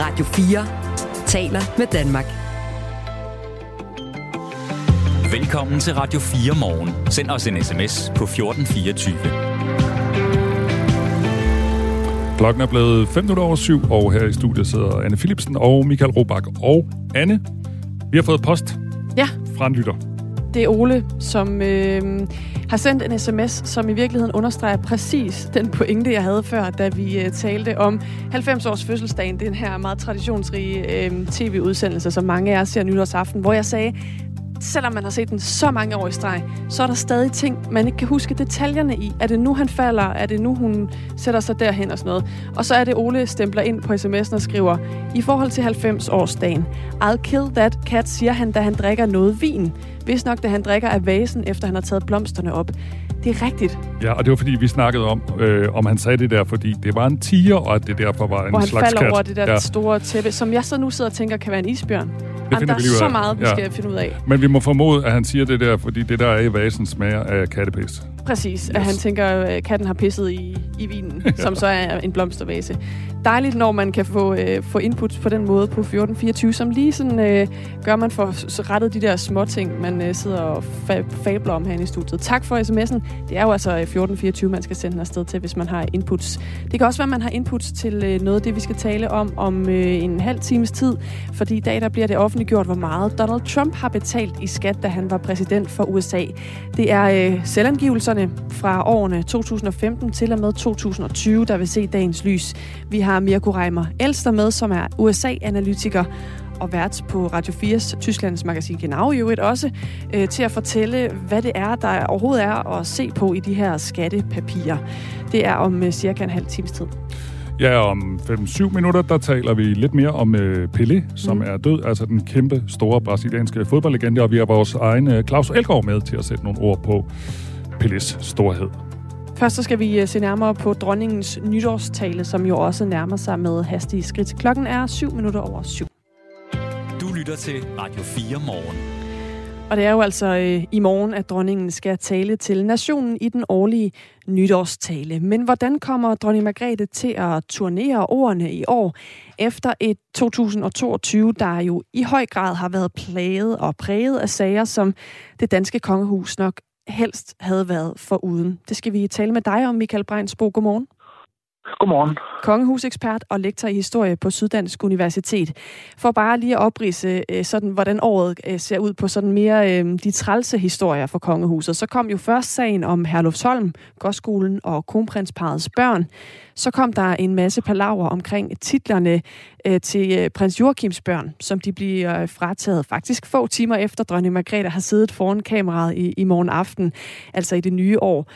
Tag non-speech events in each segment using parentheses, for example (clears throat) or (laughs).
Radio 4 taler med Danmark. Velkommen til Radio 4 morgen. Send os en sms på 1424. Klokken er blevet 5 minutter over syv, og her i studiet sidder Anne Philipsen og Michael Robach. Og Anne, vi har fået post Ja, fra en lytter. det er Ole, som øh, har sendt en sms, som i virkeligheden understreger præcis den pointe, jeg havde før, da vi øh, talte om 90-års fødselsdagen, den her meget traditionsrige øh, tv-udsendelse, som mange af jer ser nytårsaften, hvor jeg sagde, selvom man har set den så mange år i streg, så er der stadig ting, man ikke kan huske detaljerne i. Er det nu, han falder? Er det nu, hun sætter sig derhen og sådan noget? Og så er det, Ole stempler ind på sms'en og skriver, i forhold til 90-årsdagen, I'll kill that cat, siger han, da han drikker noget vin. Hvis nok, da han drikker af vasen, efter han har taget blomsterne op. Det er rigtigt, Ja, og det var fordi, vi snakkede om, øh, om han sagde det der, fordi det var en tiger, og at det derfor var en hvor han slags falder kat. over det der ja. store tæppe, som jeg så nu sidder og tænker, kan være en isbjørn. Jamen, finder der vi lige ud er så meget, vi Ja. skal finde ud af. Men vi må formode, at han siger det der, fordi det der er i vasen smager af kattepis. Præcis, at Yes. han tænker, at katten har pisset i, i vinen, (laughs) som så er en blomstervase. Dejligt, når man kan få, øh, få input på den måde på 1424, som lige sådan øh, gør, man får rettet de der små ting, man øh, sidder og fa- fabler om herinde i studiet. Tak for sms'en. Det er jo altså øh, 1424, man skal sende den afsted til, hvis man har inputs. Det kan også være, at man har inputs til øh, noget af det, vi skal tale om om øh, en halv times tid, fordi i dag der bliver det offentliggjort, hvor meget Donald Trump har betalt i skat, da han var præsident for USA. Det er øh, selvangivelserne fra årene 2015 til og med 2020, der vil se dagens lys. Vi har Mirko Reimer Elster med, som er USA-analytiker og vært på Radio 4's Tysklands magasin Genau i øvrigt også, øh, til at fortælle, hvad det er, der overhovedet er at se på i de her skattepapirer. Det er om øh, cirka en halv times tid. Ja, om 5-7 minutter, der taler vi lidt mere om øh, Pelé, som Mm. er død, altså den kæmpe, store brasilianske fodboldlegende, og vi har vores egen øh, Claus Elgaard med til at sætte nogle ord på Pelés storhed. Først så skal vi øh, se nærmere på dronningens nytårstale, som jo også nærmer sig med hastige skridt. Klokken er 7 minutter over 7. Du lytter til Radio 4 morgen. Og det er jo altså øh, i morgen, at dronningen skal tale til nationen i den årlige nytårstale. Men hvordan kommer dronning Margrethe til at turnere ordene i år, efter et 2022, der jo i høj grad har været plaget og præget af sager, som det danske kongehus nok helst havde været for uden. Det skal vi tale med dig om, Michael Breinsbo. Godmorgen. Godmorgen. kongehusekspert og lektor i historie på Syddansk Universitet. For bare lige at oprise, øh, sådan, hvordan året øh, ser ud på sådan mere øh, de trælse historier for kongehuset. Så kom jo først sagen om Herlufsholm, Gårdskolen og kronprinsparets børn. Så kom der en masse palaver omkring titlerne til prins Joachims børn, som de bliver frataget faktisk få timer efter dronning Margrethe har siddet foran kameraet i, i morgen aften, altså i det nye år.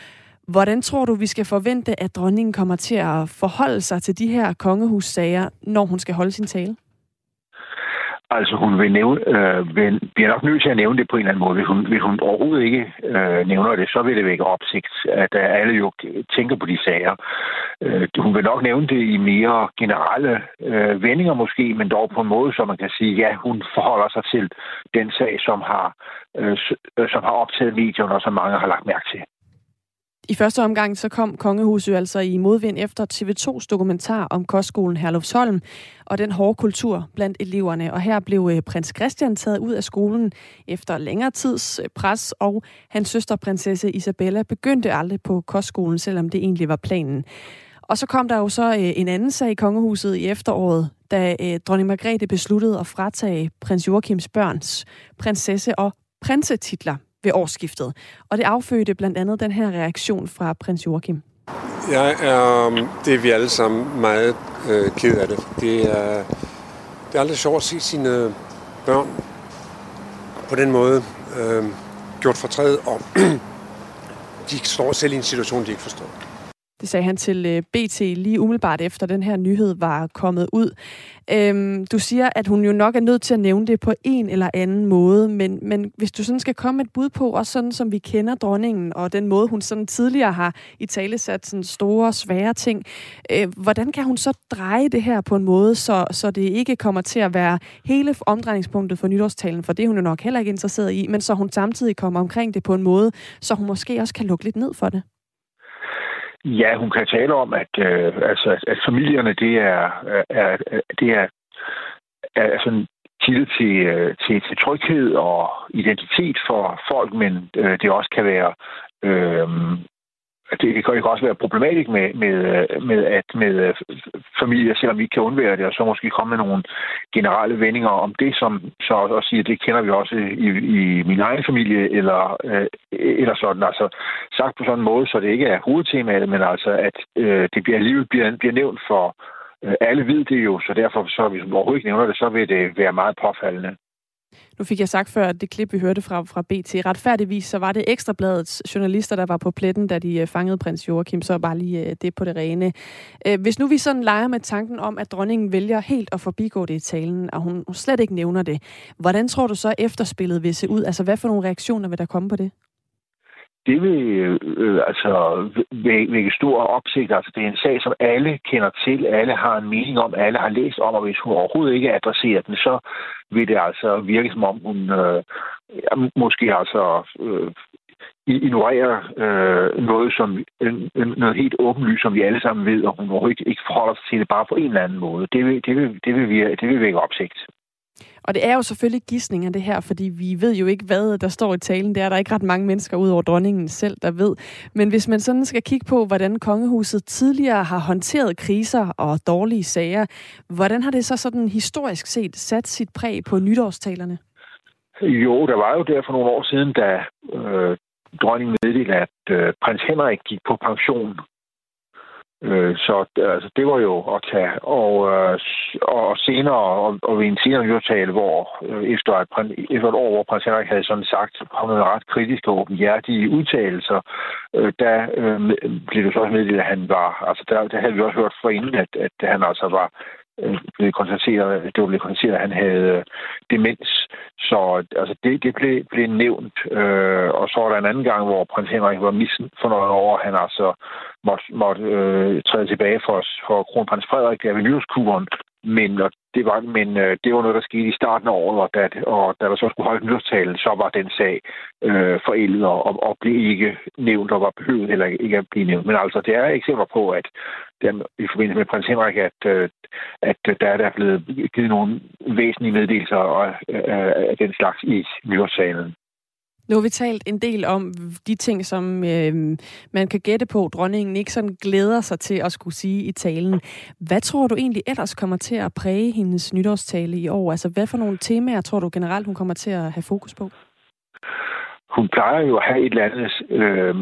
Hvordan tror du, vi skal forvente, at dronningen kommer til at forholde sig til de her kongehussager, når hun skal holde sin tale? Altså, hun vil nævne, øh, vil, bliver nok nødt til at nævne det på en eller anden måde. Hvis hun, hvis hun overhovedet ikke øh, nævner det, så vil det vække opsigt, at øh, alle jo tænker på de sager. Øh, hun vil nok nævne det i mere generelle øh, vendinger måske, men dog på en måde, så man kan sige, ja, hun forholder sig til den sag, som har, øh, øh som har optaget medierne, og som mange har lagt mærke til. I første omgang så kom kongehuset jo altså i modvind efter TV2's dokumentar om kostskolen Herlufsholm og den hårde kultur blandt eleverne. Og her blev øh, prins Christian taget ud af skolen efter længere tids øh, pres, og hans søster prinsesse Isabella begyndte aldrig på kostskolen, selvom det egentlig var planen. Og så kom der jo så øh, en anden sag i kongehuset i efteråret, da dronning Margrethe besluttede at fratage prins Joachims børns prinsesse- og prinsetitler ved årsskiftet. Og det affødte blandt andet den her reaktion fra prins Joachim. Jeg er, um, det er vi alle sammen meget øh, ked af det. Det er, det er aldrig sjovt at se sine børn på den måde øh, gjort fortræd, og (clears throat) de står selv i en situation, de ikke forstår. Det sagde han til øh, BT lige umiddelbart efter den her nyhed var kommet ud. Øhm, du siger, at hun jo nok er nødt til at nævne det på en eller anden måde, men, men hvis du sådan skal komme et bud på, også sådan som vi kender dronningen, og den måde, hun sådan tidligere har i tale sat sådan store, svære ting, øh, hvordan kan hun så dreje det her på en måde, så, så det ikke kommer til at være hele omdrejningspunktet for nytårstalen, for det er hun jo nok heller ikke interesseret i, men så hun samtidig kommer omkring det på en måde, så hun måske også kan lukke lidt ned for det? Ja, hun kan tale om, at, øh, altså, at familierne, det er, er, det er er sådan kilde til, øh, til, til tryghed og identitet for folk, men øh, det også kan være øh, det, kan, jo også være problematisk med, med, øh, med, at med øh, familier, selvom vi ikke kan undvære det, og så måske komme med nogle generelle vendinger om det, som så også siger, det kender vi også i, i min egen familie, eller, øh, eller sådan. Altså sagt på sådan en måde, så det ikke er hovedtemaet, men altså, at øh, det bliver alligevel bliver, bliver nævnt for øh, alle ved det jo, så derfor, så hvis man overhovedet ikke nævner det, så vil det være meget påfaldende. Nu fik jeg sagt før, at det klip, vi hørte fra, fra BT, retfærdigvis, så var det Ekstrabladets journalister, der var på pletten, da de øh, fangede prins Joachim, så bare lige øh, det på det rene. Øh, hvis nu vi sådan leger med tanken om, at dronningen vælger helt at forbigå det i talen, og hun slet ikke nævner det, hvordan tror du så efterspillet vil se ud? Altså, hvad for nogle reaktioner vil der komme på det? Det vil øh, øh altså vække stor opsigt. Altså, det er en sag, som alle kender til, alle har en mening om, alle har læst om, og hvis hun overhovedet ikke adresserer den, så vil det altså virke som om hun øh, måske altså øh, ignorerer øh, noget, som noget helt åbenlyst, som vi alle sammen ved, og hun overhovedet ikke, forholder sig til det bare på en eller anden måde. Det vil, det vil, det vil, det vil vække opsigt. Og det er jo selvfølgelig gissninger, det her, fordi vi ved jo ikke, hvad der står i talen. Det er der ikke ret mange mennesker ud over dronningen selv, der ved. Men hvis man sådan skal kigge på, hvordan kongehuset tidligere har håndteret kriser og dårlige sager, hvordan har det så sådan historisk set sat sit præg på nytårstalerne? Jo, der var jo der for nogle år siden, da øh, dronningen meddelte, at øh, prins Henrik gik på pension Øh, så altså, det var jo at tage. Og, øh, og senere, og, og ved en senere nytale, hvor øh, efter, et, efter et år, hvor prins Henrik havde sådan sagt, kommet med ret kritiske og åbenhjertige udtalelser, øh, der øh, blev det så også meddelt, at han var, altså der, der havde vi også hørt forinden, at, at han altså var Øh, blev konstateret, det var blevet konstateret, at han havde øh, demens. Så altså, det, det blev, blev nævnt. Øh, og så var der en anden gang, hvor prins Henrik var misfornøjet over, år. han altså måtte, måtte øh, træde tilbage for, for kronprins Frederik af ved. Men, og det var, men øh, det var noget, der skete i starten af året, og da, og da der så skulle holde nytårstalen, så var den sag øh, forældet og, og blev ikke nævnt, og var behøvet heller ikke at blive nævnt. Men altså, det er eksempler på, at der, i forbindelse med prins Henrik, at, øh, at der er der blevet givet nogle væsentlige meddelelser af, øh, af den slags i nytårstalen. Nu har vi talt en del om de ting, som øh, man kan gætte på, dronningen ikke sådan glæder sig til at skulle sige i talen. Hvad tror du egentlig ellers kommer til at præge hendes nytårstale i år? Altså, hvad for nogle temaer tror du generelt, hun kommer til at have fokus på? Hun plejer jo at have et eller andet øh,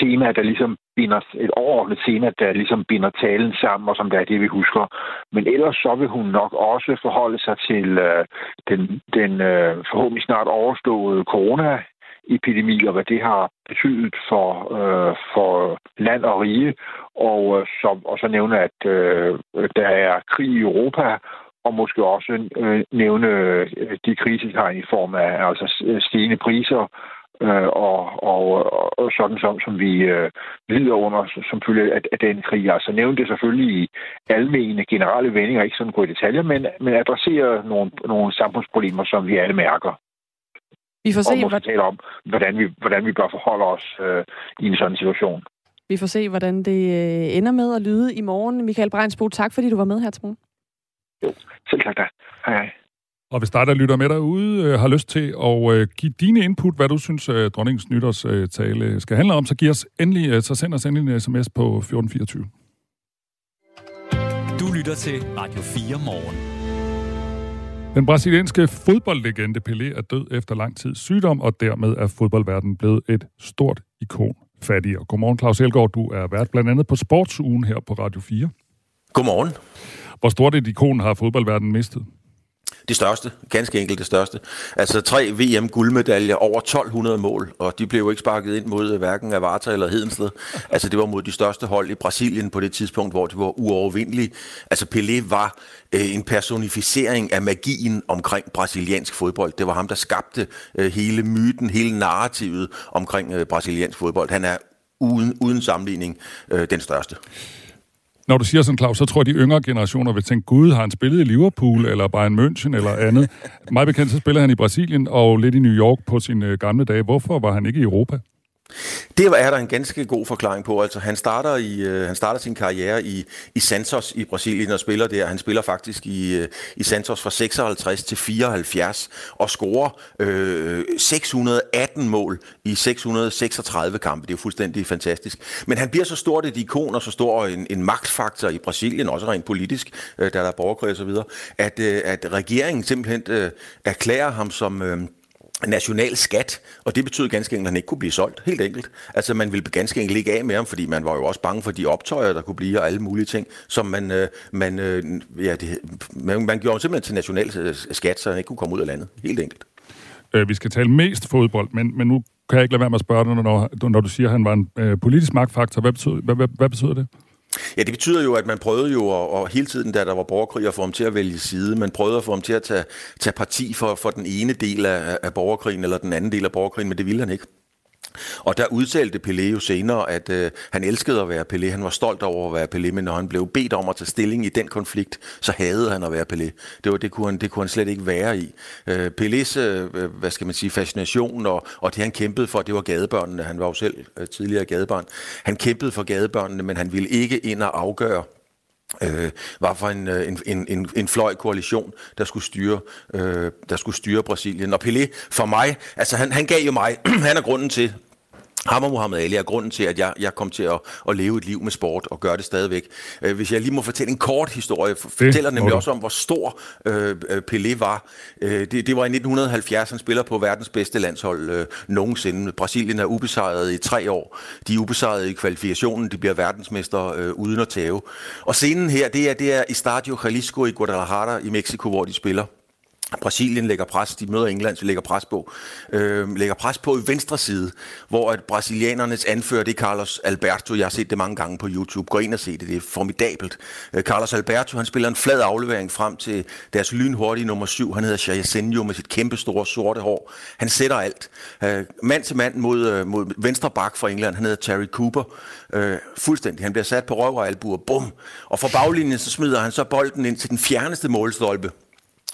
tema, der ligesom binder, et overordnet tema, der ligesom binder talen sammen, og som det er det, vi husker. Men ellers så vil hun nok også forholde sig til øh, den, den øh, forhåbentlig snart overståede corona epidemi, og hvad det har betydet for, øh, for land og rige, og, øh, som, og så nævne, at øh, der er krig i Europa, og måske også øh, nævne øh, de krisetegn i form af altså øh, stigende priser, øh, og, og, og sådan som, som vi øh, lider under som følge af, af den krig. Altså nævne det selvfølgelig i almene generelle vendinger, ikke sådan gå i detaljer, men, men adressere nogle, nogle samfundsproblemer, som vi alle mærker. Vi får se, og måske tale om, hvordan vi, hvordan vi bør forholde os øh, i en sådan situation. Vi får se, hvordan det øh, ender med at lyde i morgen. Michael Breinsbo, tak fordi du var med her til morgen. Jo, selv tak da. Hej hej. Og hvis dig, der lytter med derude, øh, har lyst til at øh, give dine input, hvad du synes, øh, dronningens nytårstale øh, skal handle om, så, giv os endelig, øh, så send os endelig en sms på 1424. Du lytter til Radio 4 morgen. Den brasilianske fodboldlegende Pelé er død efter lang tids sygdom, og dermed er fodboldverdenen blevet et stort ikon fattigere. Godmorgen, Claus Elgaard. Du er vært blandt andet på Sportsugen her på Radio 4. Godmorgen. Hvor stort et ikon har fodboldverdenen mistet? Det største, ganske enkelt det største. Altså tre VM-guldmedaljer, over 1200 mål, og de blev jo ikke sparket ind mod øh, hverken Avarta eller Hedensted. Altså det var mod de største hold i Brasilien på det tidspunkt, hvor det var uovervindelige. Altså Pelé var øh, en personificering af magien omkring brasiliansk fodbold. Det var ham, der skabte øh, hele myten, hele narrativet omkring øh, brasiliansk fodbold. Han er uden, uden sammenligning øh, den største. Når du siger sådan, Claus, så tror jeg, de yngre generationer vil tænke, gud, har han spillet i Liverpool, eller Bayern München, eller andet. (laughs) Mig bekendt, så spiller han i Brasilien og lidt i New York på sine øh, gamle dage. Hvorfor var han ikke i Europa? Det er der en ganske god forklaring på. Altså, han starter, i, øh, han starter sin karriere i, i Santos i Brasilien og spiller der. Han spiller faktisk i, øh, i Santos fra 56 til 74 og scorer øh, 618 mål i 636 kampe. Det er jo fuldstændig fantastisk. Men han bliver så stort et ikon og så stor en, en magtfaktor i Brasilien, også rent politisk, øh, der er borgerkrig og så videre, at, øh, at regeringen simpelthen øh, erklærer ham som... Øh, national skat, og det betød ganske enkelt, at han ikke kunne blive solgt, helt enkelt. Altså man ville ganske enkelt ikke af med ham, fordi man var jo også bange for de optøjer, der kunne blive, og alle mulige ting, som man, øh, man, øh, ja, det, man, man gjorde simpelthen til national øh, skat, så han ikke kunne komme ud af landet, helt enkelt. Øh, vi skal tale mest fodbold, men, men nu kan jeg ikke lade være med at spørge dig, når, når du siger, at han var en øh, politisk magtfaktor. Hvad betyder, hvad, hvad, hvad betyder det? Ja, det betyder jo, at man prøvede jo, og, og hele tiden, da der var borgerkrig, at få ham til at vælge side. Man prøvede at få ham til at tage, tage parti for, for den ene del af, af borgerkrigen, eller den anden del af borgerkrigen, men det ville han ikke. Og der udtalte Pelé jo senere, at øh, han elskede at være Pelé. Han var stolt over at være Pelé, men når han blev bedt om at tage stilling i den konflikt, så havde han at være Pelé. Det, var, det, kunne, han, det kunne han slet ikke være i. Øh, Pelés, øh, øh, hvad skal man sige, fascination og, og det han kæmpede for, det var gadebørnene. Han var jo selv øh, tidligere gadebarn. Han kæmpede for gadebørnene, men han ville ikke ind og afgøre øh, var for en, øh, en, en, en, en fløj koalition, der skulle styre, øh, der skulle styre Brasilien. Og Pelé, for mig, altså han, han gav jo mig, (clears throat) han er grunden til, ham og Muhammad Ali er grunden til, at jeg, jeg kom til at, at leve et liv med sport og gøre det stadigvæk. Øh, hvis jeg lige må fortælle en kort historie, fortæller nemlig også om, hvor stor øh, Pelé var. Øh, det, det var i 1970, han spiller på verdens bedste landshold øh, nogensinde. Brasilien er ubesejret i tre år. De er ubesejret i kvalifikationen, de bliver verdensmester øh, uden at tage. Og scenen her, det er, det er i Stadio Jalisco i Guadalajara i Mexico, hvor de spiller. Brasilien lægger pres, de møder England, så lægger pres på. Øh, lægger pres på i venstre side, hvor at brasilianernes anfører, det er Carlos Alberto. Jeg har set det mange gange på YouTube. Gå ind og se det, det er formidabelt. Øh, Carlos Alberto, han spiller en flad aflevering frem til deres lynhurtige nummer syv. Han hedder Jairzinho med sit kæmpe store sorte hår. Han sætter alt. Øh, mand til mand mod, øh, mod venstre bak fra England, han hedder Terry Cooper. Øh, fuldstændig. Han bliver sat på røv og albuer. Bum! Og fra baglinjen så smider han så bolden ind til den fjerneste målstolpe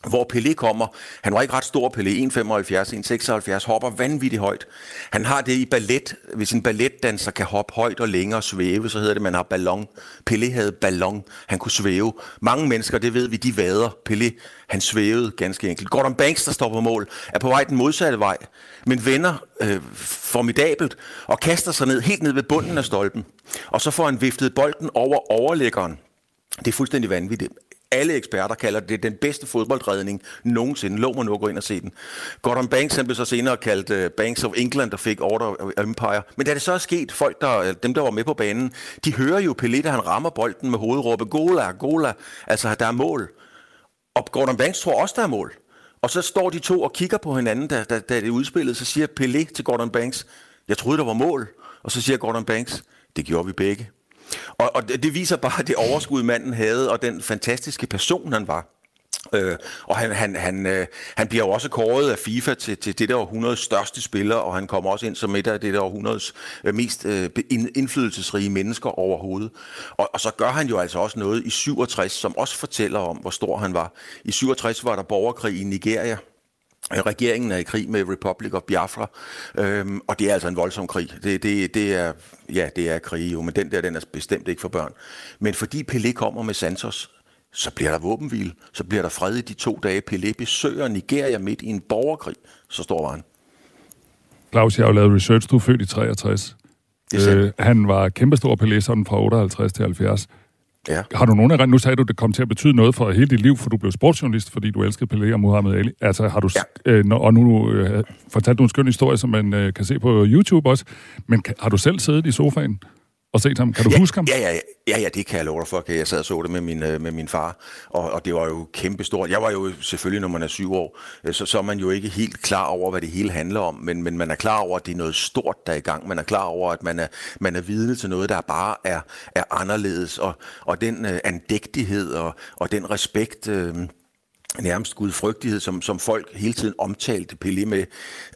hvor Pelé kommer. Han var ikke ret stor, Pelé, 1,75, 1,76, hopper vanvittigt højt. Han har det i ballet. Hvis en balletdanser kan hoppe højt og længere svæve, så hedder det, man har ballon. Pelé havde ballon. Han kunne svæve. Mange mennesker, det ved vi, de vader. Pelé, han svævede ganske enkelt. Gordon Banks, der står på mål, er på vej den modsatte vej, men vender øh, formidabelt og kaster sig ned, helt ned ved bunden af stolpen. Og så får han viftet bolden over overlæggeren. Det er fuldstændig vanvittigt. Alle eksperter kalder det den bedste fodboldredning nogensinde. Lov mig nu at gå ind og se den. Gordon Banks han blev så senere kaldt uh, Banks of England, der fik Order Empire. Men da det så er sket, folk der, øh, dem der var med på banen, de hører jo Pelé, da han rammer bolden med hovedråbe, Gola, Gola, altså der er mål. Og Gordon Banks tror også, der er mål. Og så står de to og kigger på hinanden, da, da, da det er udspillet. Så siger Pelé til Gordon Banks, jeg troede, der var mål. Og så siger Gordon Banks, det gjorde vi begge. Og, og det, viser bare det overskud, manden havde, og den fantastiske person, han var. Øh, og han, han, han, øh, han bliver jo også kåret af FIFA til, til det der århundredes største spiller, og han kommer også ind som et af det der århundredes øh, mest øh, indflydelsesrige mennesker overhovedet. Og, og så gør han jo altså også noget i 67, som også fortæller om, hvor stor han var. I 67 var der borgerkrig i Nigeria, Regeringen er i krig med Republic of Biafra, øhm, og det er altså en voldsom krig. Det, det, det er, ja, det er krig jo, men den der, den er bestemt ikke for børn. Men fordi Pelé kommer med Santos, så bliver der våbenhvile, så bliver der fred i de to dage. Pelé besøger Nigeria midt i en borgerkrig, så står var han. Claus, jeg har jo lavet research, du er født i 63. Øh, han var kæmpestor Pelé, sådan fra 58 til 70. Ja. Har du nogen af Nu sagde du, det kom til at betyde noget for hele dit liv, for du blev sportsjournalist, fordi du elskede Pelé og Muhammad Ali. Altså, har du... Ja. Øh, og nu øh, fortalt du en skøn historie, som man øh, kan se på YouTube også. Men kan, har du selv siddet i sofaen og set ham? Kan du ja, huske ham? Ja, ja, ja, ja, det kan jeg love dig for. Jeg sad og så det med min, øh, med min far, og, og det var jo kæmpestort. Jeg var jo selvfølgelig, når man er syv år, øh, så, så er man jo ikke helt klar over, hvad det hele handler om, men, men man er klar over, at det er noget stort, der er i gang. Man er klar over, at man er, man er vidne til noget, der bare er, er anderledes, og, og den øh, andægtighed og, og den respekt... Øh, nærmest gudfrygtighed, som, som folk hele tiden omtalte Pelé med.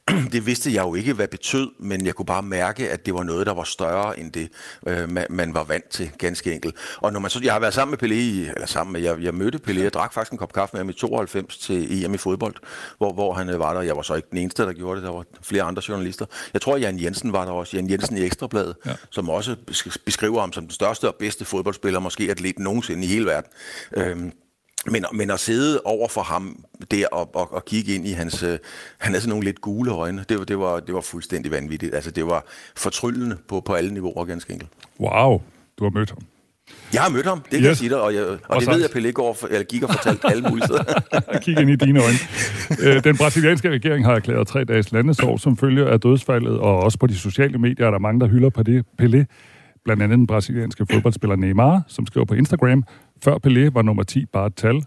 (clears throat) Det vidste jeg jo ikke, hvad betød, men jeg kunne bare mærke, at det var noget, der var større end det, øh, man, man var vant til, ganske enkelt. Og når man så, jeg har været sammen med Pelé, eller sammen med, jeg, jeg mødte Pelé, jeg drak faktisk en kop kaffe med ham i 92 til EM i fodbold, hvor, hvor han øh, var der. Jeg var så ikke den eneste, der gjorde det, der var flere andre journalister. Jeg tror, Jan Jensen var der også, Jan Jensen i Ekstrabladet, ja. som også beskriver ham som den største og bedste fodboldspiller, måske atlet nogensinde i hele verden. Øhm, men, men at sidde over for ham der og, og, og kigge ind i hans... Øh, han havde sådan nogle lidt gule øjne. Det, det, var, det var fuldstændig vanvittigt. Altså, det var fortryllende på, på alle niveauer, ganske enkelt. Wow, du har mødt ham. Jeg har mødt ham, det yes. kan jeg sige dig, og, jeg, og, og det så... ved jeg, at Pelé går for, eller gik og fortalt alle mulige steder. (laughs) Kig ind i dine øjne. Øh, den brasilianske regering har erklæret tre dages landesår som følge af dødsfaldet, og også på de sociale medier er der mange, der hylder på det. Pelé, blandt andet den brasilianske fodboldspiller Neymar, som skriver på Instagram, før Pelé var nummer 10 bare et tal,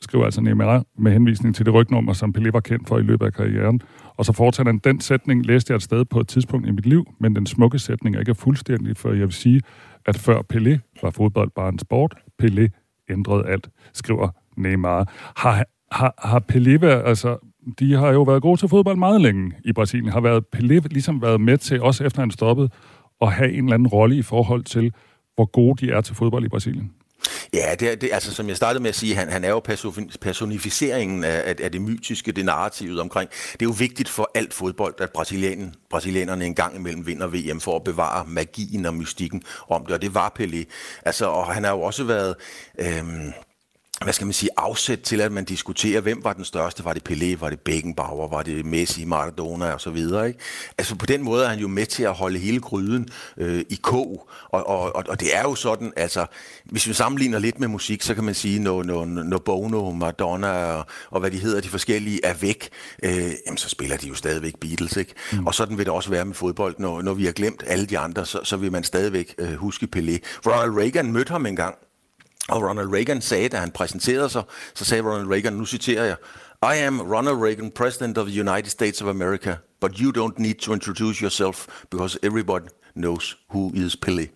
skriver altså Neymar med henvisning til det rygnummer, som Pelé var kendt for i løbet af karrieren. Og så fortsætter han, den sætning læste jeg et sted på et tidspunkt i mit liv, men den smukke sætning er ikke fuldstændig, for jeg vil sige, at før Pelé var fodbold bare en sport, Pelé ændrede alt, skriver Neymar. Har, har, har Pelé været, altså, de har jo været gode til fodbold meget længe i Brasilien, har været Pelé ligesom været med til, også efter han stoppede, at have en eller anden rolle i forhold til, hvor gode de er til fodbold i Brasilien? Ja, det, det, altså som jeg startede med at sige, han, han er jo personificeringen af, af det mytiske, det narrativet omkring. Det er jo vigtigt for alt fodbold, at brasilianen, brasilianerne en gang imellem vinder VM for at bevare magien og mystikken om det, og det var Pelé. Altså, og han har jo også været... Øhm, hvad skal man sige, afsæt til, at man diskuterer, hvem var den største? Var det Pelé? Var det Beckenbauer? Var det Messi, Maradona og så videre? Ikke? Altså på den måde er han jo med til at holde hele gryden øh, i kog. Og, og, og, og det er jo sådan, altså, hvis vi sammenligner lidt med musik, så kan man sige, når, når, når Bono, Madonna og, og hvad de hedder, de forskellige er væk, øh, jamen så spiller de jo stadigvæk Beatles, ikke? Mm. Og sådan vil det også være med fodbold. Når, når vi har glemt alle de andre, så, så vil man stadigvæk øh, huske Pelé. Ronald Reagan mødte ham engang, og Ronald Reagan sagde, da han præsenterede sig, så sagde Ronald Reagan, nu citerer jeg, I am Ronald Reagan, President of the United States of America, but you don't need to introduce yourself, because everybody knows who is Pelé.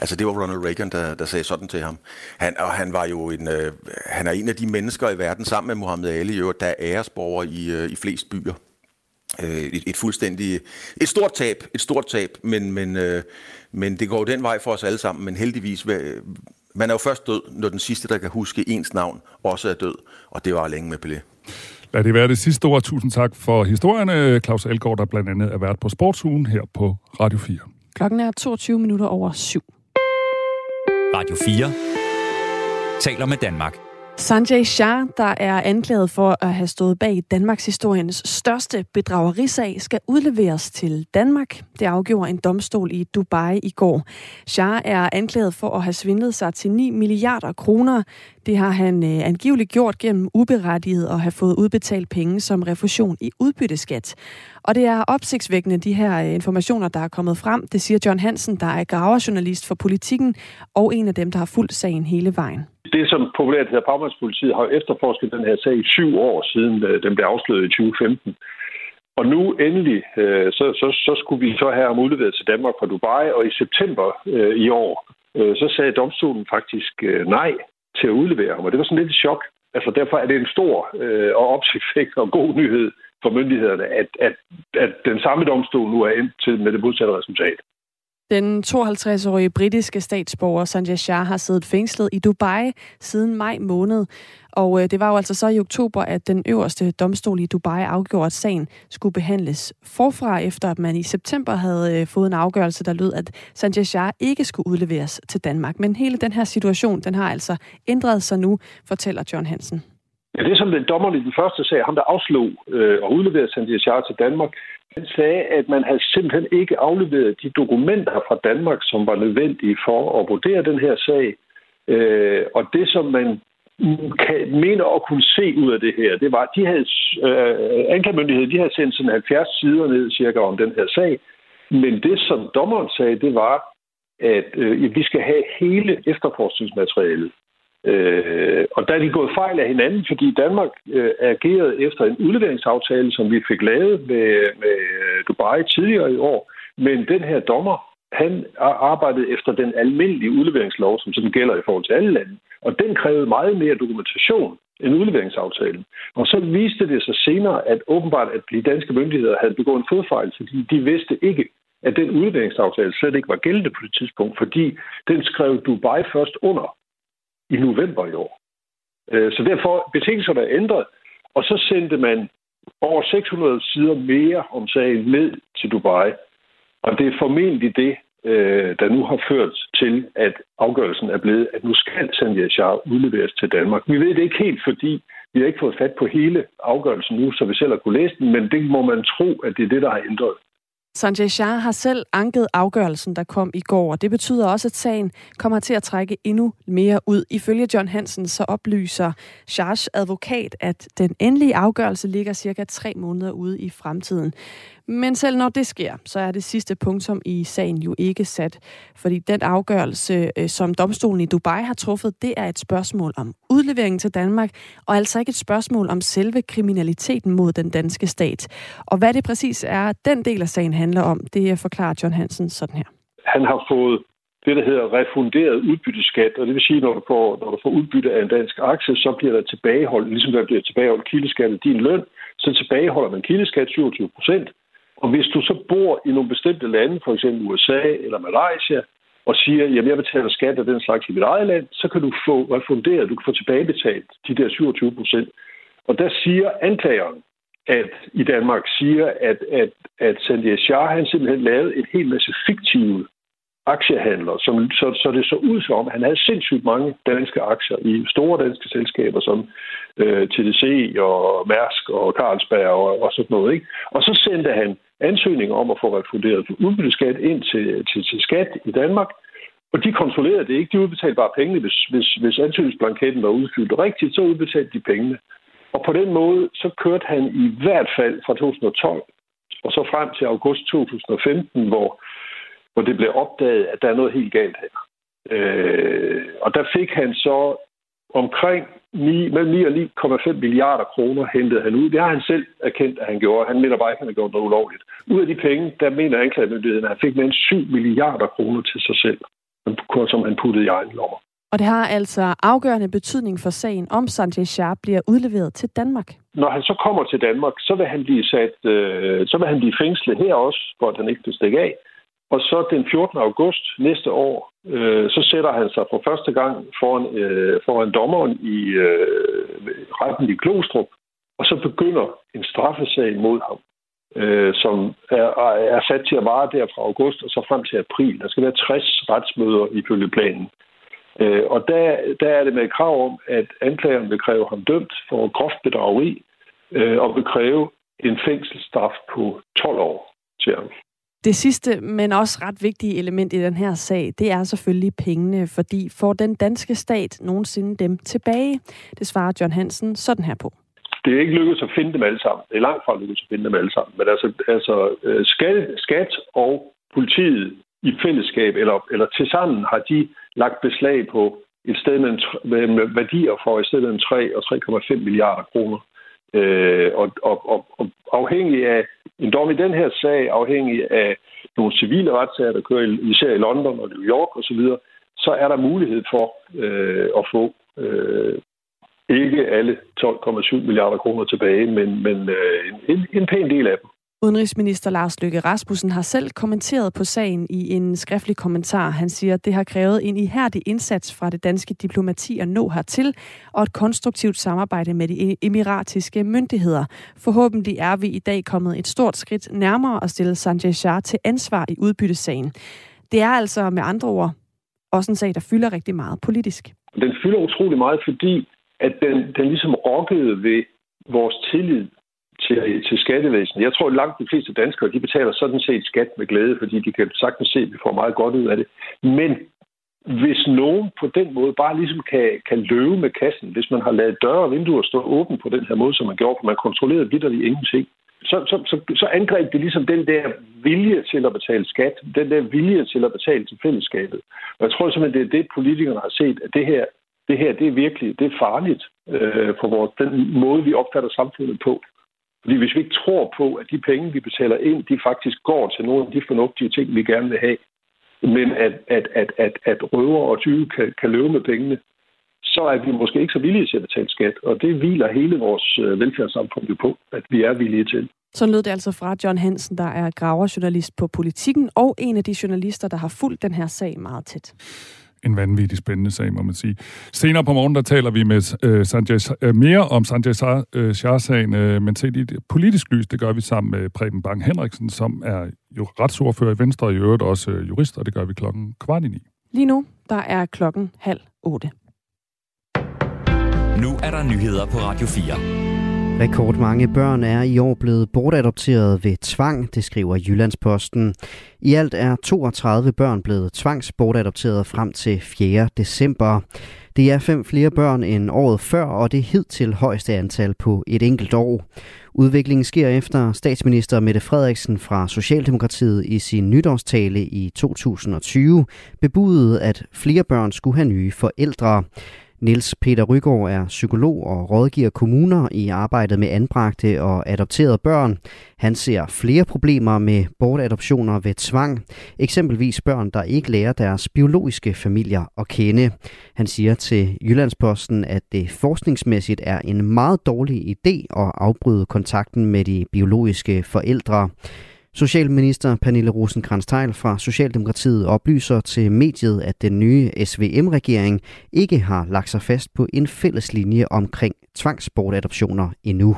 Altså det var Ronald Reagan, der, der sagde sådan til ham. Han, og han var jo en, øh, han er en af de mennesker i verden, sammen med Muhammed Ali, jo, der er æresborger i, øh, i flest byer. Øh, et, et fuldstændig, et stort tab, et stort tab, men, men, øh, men det går jo den vej for os alle sammen, men heldigvis man er jo først død, når den sidste, der kan huske ens navn, også er død. Og det var længe med Pelé. Lad det være det sidste ord. Tusind tak for historierne. Claus Elgaard, der blandt andet er vært på Sportsugen her på Radio 4. Klokken er 22 minutter over syv. Radio 4 taler med Danmark. Sanjay Shah, der er anklaget for at have stået bag Danmarks historiens største bedragerisag, skal udleveres til Danmark. Det afgjorde en domstol i Dubai i går. Shah er anklaget for at have svindlet sig til 9 milliarder kroner. Det har han øh, angiveligt gjort gennem uberettiget at have fået udbetalt penge som refusion i udbytteskat. Og det er opsigtsvækkende, de her øh, informationer, der er kommet frem. Det siger John Hansen, der er graverjournalist for politikken, og en af dem, der har fulgt sagen hele vejen. Det, som populært hedder Bagmandspolitiet, har efterforsket den her sag i syv år siden øh, den blev afsløret i 2015. Og nu endelig, øh, så, så, så skulle vi så have ham udleveret til Danmark fra Dubai, og i september øh, i år, øh, så sagde domstolen faktisk øh, nej til at udlevere ham, og det var sådan lidt et chok. Altså derfor er det en stor øh, og opsigtsvækkende og god nyhed for myndighederne, at, at, at den samme domstol nu er endt til med det modsatte resultat. Den 52-årige britiske statsborger Sanjay Shah har siddet fængslet i Dubai siden maj måned. Og øh, det var jo altså så i oktober, at den øverste domstol i Dubai afgjorde, at sagen skulle behandles forfra, efter at man i september havde øh, fået en afgørelse, der lød, at Sanjay Shah ikke skulle udleveres til Danmark. Men hele den her situation, den har altså ændret sig nu, fortæller John Hansen. Ja, det som den dommer i den første sag, ham der afslog øh, og udleverede Sanjay Shah til Danmark, han sagde, at man havde simpelthen ikke afleveret de dokumenter fra Danmark, som var nødvendige for at vurdere den her sag. Øh, og det, som man kan, mener at kunne se ud af det her, det var, at de havde, øh, anklagemyndigheden de havde sendt sådan 70 sider ned cirka om den her sag. Men det, som dommeren sagde, det var, at øh, vi skal have hele efterforskningsmaterialet. Øh, og der er de gået fejl af hinanden, fordi Danmark øh, agerede efter en udleveringsaftale, som vi fik lavet med, med Dubai tidligere i år. Men den her dommer, han arbejdede efter den almindelige udleveringslov, som sådan gælder i forhold til alle lande. Og den krævede meget mere dokumentation. end udleveringsaftalen. Og så viste det sig senere, at åbenbart, at de danske myndigheder havde begået en fodfejl, fordi de vidste ikke, at den udleveringsaftale slet ikke var gældende på det tidspunkt, fordi den skrev Dubai først under i november i år. Øh, så derfor betingelserne er ændret, og så sendte man over 600 sider mere om sagen ned til Dubai. Og det er formentlig det, øh, der nu har ført til, at afgørelsen er blevet, at nu skal Sanjay Shah udleveres til Danmark. Vi ved det ikke helt, fordi vi har ikke fået fat på hele afgørelsen nu, så vi selv har kunne læse den, men det må man tro, at det er det, der har ændret. Sanjay Shah har selv anket afgørelsen, der kom i går, og det betyder også, at sagen kommer til at trække endnu mere ud. Ifølge John Hansen så oplyser Shahs advokat, at den endelige afgørelse ligger cirka tre måneder ude i fremtiden. Men selv når det sker, så er det sidste punktum i sagen jo ikke sat, fordi den afgørelse, øh, som domstolen i Dubai har truffet, det er et spørgsmål om udlevering til Danmark, og altså ikke et spørgsmål om selve kriminaliteten mod den danske stat. Og hvad det præcis er, den del af sagen handler om, det forklarer John Hansen sådan her. Han har fået det, der hedder refunderet udbytteskat, og det vil sige, når du får, når du får udbytte af en dansk aktie, så bliver der tilbageholdt, ligesom der bliver tilbageholdt kildeskat af din løn, så tilbageholder man kildeskat 27 procent, og hvis du så bor i nogle bestemte lande, for eksempel USA eller Malaysia, og siger, at jeg betaler skat af den slags i mit eget land, så kan du få refunderet, du kan få tilbagebetalt de der 27 procent. Og der siger anklageren, at i Danmark siger, at, at, at Sanjay Shah han simpelthen lavede en hel masse fiktive aktiehandler, som, så, så det så ud som han havde sindssygt mange danske aktier i store danske selskaber som øh, TDC og Mærsk og Carlsberg og, og sådan noget. Ikke? Og så sendte han ansøgninger om at få refunderet udbytteskat ind til, til, til skat i Danmark, og de kontrollerede det ikke. De udbetalte bare pengene. Hvis, hvis, hvis ansøgningsblanketten var udfyldt rigtigt, så udbetalte de pengene. Og på den måde, så kørte han i hvert fald fra 2012 og så frem til august 2015, hvor, hvor det blev opdaget, at der er noget helt galt her. Øh, og der fik han så omkring 9, mellem 9 og 9,5 milliarder kroner hentede han ud. Det har han selv erkendt, at han gjorde. Han mener bare ikke, at han har gjort noget ulovligt. Ud af de penge, der mener anklagemyndigheden, at han fik med en 7 milliarder kroner til sig selv, som han puttede i egen lommer. Og det har altså afgørende betydning for sagen, om Sanjay Shah bliver udleveret til Danmark. Når han så kommer til Danmark, så vil han blive sat, øh, så vil han blive fængslet her også, at han ikke kan stikke af. Og så den 14. august næste år, øh, så sætter han sig for første gang foran, øh, foran dommeren i øh, retten i Klostrup, og så begynder en straffesag mod ham, øh, som er, er sat til at vare der fra august og så frem til april. Der skal være 60 retsmøder ifølge planen. Øh, og der, der er det med et krav om, at anklageren vil kræve ham dømt for groft bedrageri øh, og vil kræve en fængselsstraf på 12 år til ham. Det sidste, men også ret vigtige element i den her sag, det er selvfølgelig pengene, fordi får den danske stat nogensinde dem tilbage? Det svarer John Hansen sådan her på. Det er ikke lykkedes at finde dem alle sammen. Det er langt fra lykkedes at finde dem alle sammen. Men altså, altså øh, skat, skat og politiet i fællesskab, eller, eller tilsammen har de lagt beslag på et sted med, med værdier for et sted mellem 3 og 3,5 milliarder kroner. Øh, og, og, og, og afhængig af en dom i den her sag, afhængig af nogle civile retssager, der kører især i London og New York osv., så, så er der mulighed for øh, at få øh, ikke alle 12,7 milliarder kroner tilbage, men, men øh, en, en pæn del af dem. Udenrigsminister Lars Løkke Rasmussen har selv kommenteret på sagen i en skriftlig kommentar. Han siger, at det har krævet en ihærdig indsats fra det danske diplomati at nå hertil, og et konstruktivt samarbejde med de e-, emiratiske myndigheder. Forhåbentlig er vi i dag kommet et stort skridt nærmere at stille Sanjay Shah til ansvar i udbyttesagen. Det er altså med andre ord også en sag, der fylder rigtig meget politisk. Den fylder utrolig meget, fordi at den, den ligesom rokkede ved vores tillid til, til skattevæsenet. Jeg tror, at langt de fleste danskere, de betaler sådan set skat med glæde, fordi de kan sagtens se, at vi får meget godt ud af det. Men hvis nogen på den måde bare ligesom kan, kan løbe med kassen, hvis man har lavet døre og vinduer stå åbne på den her måde, som man gjorde, for man kontrollerede vidderligt ingenting, så, så, så, så angreb det ligesom den der vilje til at betale skat, den der vilje til at betale til fællesskabet. Og jeg tror simpelthen, det er det, politikerne har set, at det her, det her det er virkelig det er farligt øh, for vores, den måde, vi opfatter samfundet på. Fordi hvis vi ikke tror på, at de penge, vi betaler ind, de faktisk går til nogle af de fornuftige ting, vi gerne vil have, men at, at, at, at, at røver og tyve kan, kan løbe med pengene, så er vi måske ikke så villige til at betale skat. Og det hviler hele vores øh, velfærdssamfund jo på, at vi er villige til. Så lød det altså fra John Hansen, der er graverjournalist på Politikken, og en af de journalister, der har fulgt den her sag meget tæt en vanvittig spændende sag, må man sige. Senere på morgen, der taler vi med øh, Sanjay, øh, mere om Sanjay Shah-sagen, øh, men set i det politisk lys, det gør vi sammen med Preben Bang Henriksen, som er jo retsordfører i Venstre, og i øvrigt også øh, jurist, og det gør vi klokken kvart i ni. Lige nu, der er klokken halv otte. Nu er der nyheder på Radio 4. Rekordmange børn er i år blevet bortadopteret ved tvang, det skriver Jyllandsposten. I alt er 32 børn blevet tvangsbortadopteret frem til 4. december. Det er fem flere børn end året før, og det hidtil højeste antal på et enkelt år. Udviklingen sker efter statsminister Mette Frederiksen fra Socialdemokratiet i sin nytårstale i 2020 bebudede, at flere børn skulle have nye forældre. Niels Peter Rygaard er psykolog og rådgiver kommuner i arbejdet med anbragte og adopterede børn. Han ser flere problemer med bortadoptioner ved tvang, eksempelvis børn, der ikke lærer deres biologiske familier at kende. Han siger til Jyllandsposten, at det forskningsmæssigt er en meget dårlig idé at afbryde kontakten med de biologiske forældre. Socialminister Pernille rosenkrantz fra Socialdemokratiet oplyser til mediet, at den nye SVM-regering ikke har lagt sig fast på en fælles linje omkring tvangsbortadoptioner endnu.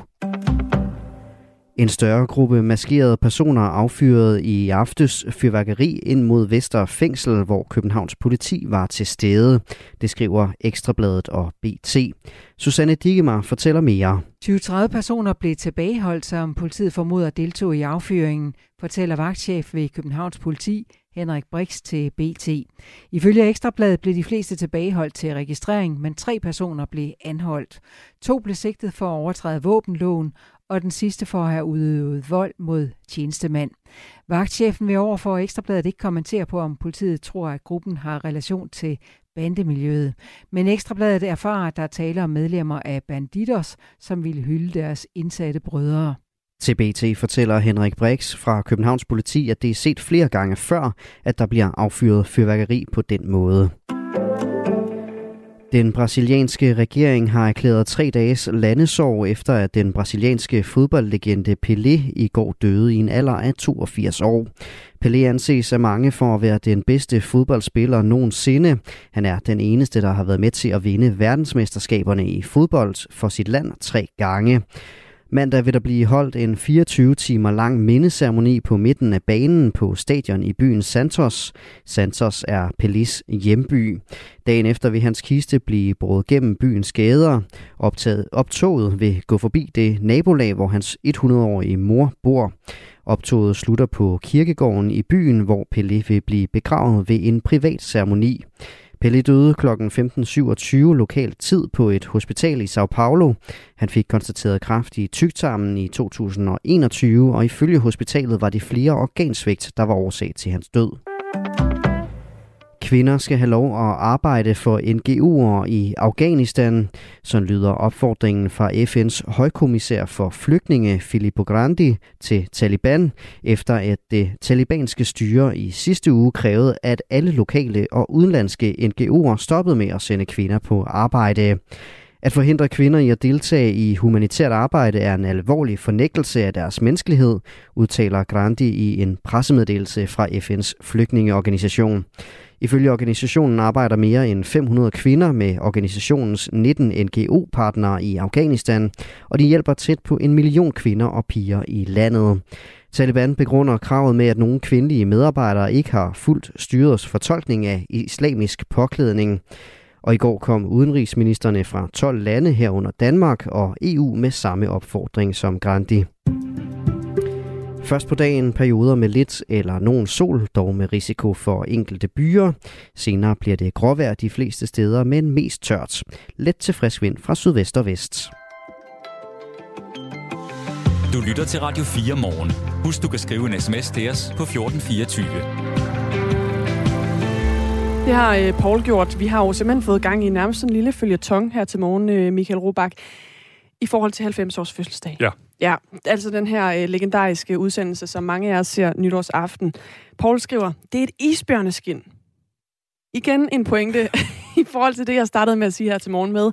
En større gruppe maskerede personer affyrede i aftes fyrværkeri ind mod Vester Fængsel, hvor Københavns politi var til stede. Det skriver Ekstrabladet og BT. Susanne Digemar fortæller mere. 20-30 personer blev tilbageholdt, som politiet formoder deltog i affyringen, fortæller vagtchef ved Københavns politi Henrik Brix til BT. Ifølge Ekstrabladet blev de fleste tilbageholdt til registrering, men tre personer blev anholdt. To blev sigtet for at overtræde våbenloven, og den sidste for at have udøvet vold mod tjenestemand. Vagtchefen vil overfor Ekstrabladet ikke kommentere på, om politiet tror, at gruppen har relation til bandemiljøet. Men Ekstrabladet erfarer, at der er tale om medlemmer af banditos, som ville hylde deres indsatte brødre. Til BT fortæller Henrik Brix fra Københavns politi, at det er set flere gange før, at der bliver affyret fyrværkeri på den måde. Den brasilianske regering har erklæret tre dages landesorg efter, at den brasilianske fodboldlegende Pelé i går døde i en alder af 82 år. Pelé anses af mange for at være den bedste fodboldspiller nogensinde. Han er den eneste, der har været med til at vinde verdensmesterskaberne i fodbold for sit land tre gange. Mandag vil der blive holdt en 24 timer lang mindeceremoni på midten af banen på stadion i byen Santos. Santos er Pelis hjemby. Dagen efter vil hans kiste blive brudt gennem byens gader. Optaget, optoget vil gå forbi det nabolag, hvor hans 100-årige mor bor. Optoget slutter på kirkegården i byen, hvor Pelé vil blive begravet ved en privat ceremoni. Pelle døde kl. 15.27 lokal tid på et hospital i Sao Paulo. Han fik konstateret kræft i tygtarmen i 2021, og ifølge hospitalet var det flere organsvigt, der var årsag til hans død. Kvinder skal have lov at arbejde for NGO'er i Afghanistan. Så lyder opfordringen fra FN's højkommissær for flygtninge, Filippo Grandi, til Taliban, efter at det talibanske styre i sidste uge krævede, at alle lokale og udenlandske NGO'er stoppede med at sende kvinder på arbejde. At forhindre kvinder i at deltage i humanitært arbejde er en alvorlig fornægtelse af deres menneskelighed, udtaler Grandi i en pressemeddelelse fra FN's flygtningeorganisation. Ifølge organisationen arbejder mere end 500 kvinder med organisationens 19 NGO-partnere i Afghanistan, og de hjælper tæt på en million kvinder og piger i landet. Taliban begrunder kravet med, at nogle kvindelige medarbejdere ikke har fuldt styrets fortolkning af islamisk påklædning. Og i går kom udenrigsministerne fra 12 lande herunder Danmark og EU med samme opfordring som Grandi. Først på dagen perioder med lidt eller nogen sol, dog med risiko for enkelte byer. Senere bliver det gråvejr de fleste steder, men mest tørt. Let til frisk vind fra sydvest og vest. Du lytter til Radio 4 morgen. Husk, du kan skrive en sms til os på 1424. Det har øh, Paul gjort. Vi har jo simpelthen fået gang i nærmest en lille følgetong her til morgen, øh, Michael Robach, i forhold til 90 års fødselsdag. Ja. Ja, altså den her øh, legendariske udsendelse, som mange af os ser nytårsaften. Paul skriver, det er et isbjørneskin. Igen en pointe (laughs) i forhold til det, jeg startede med at sige her til morgen med.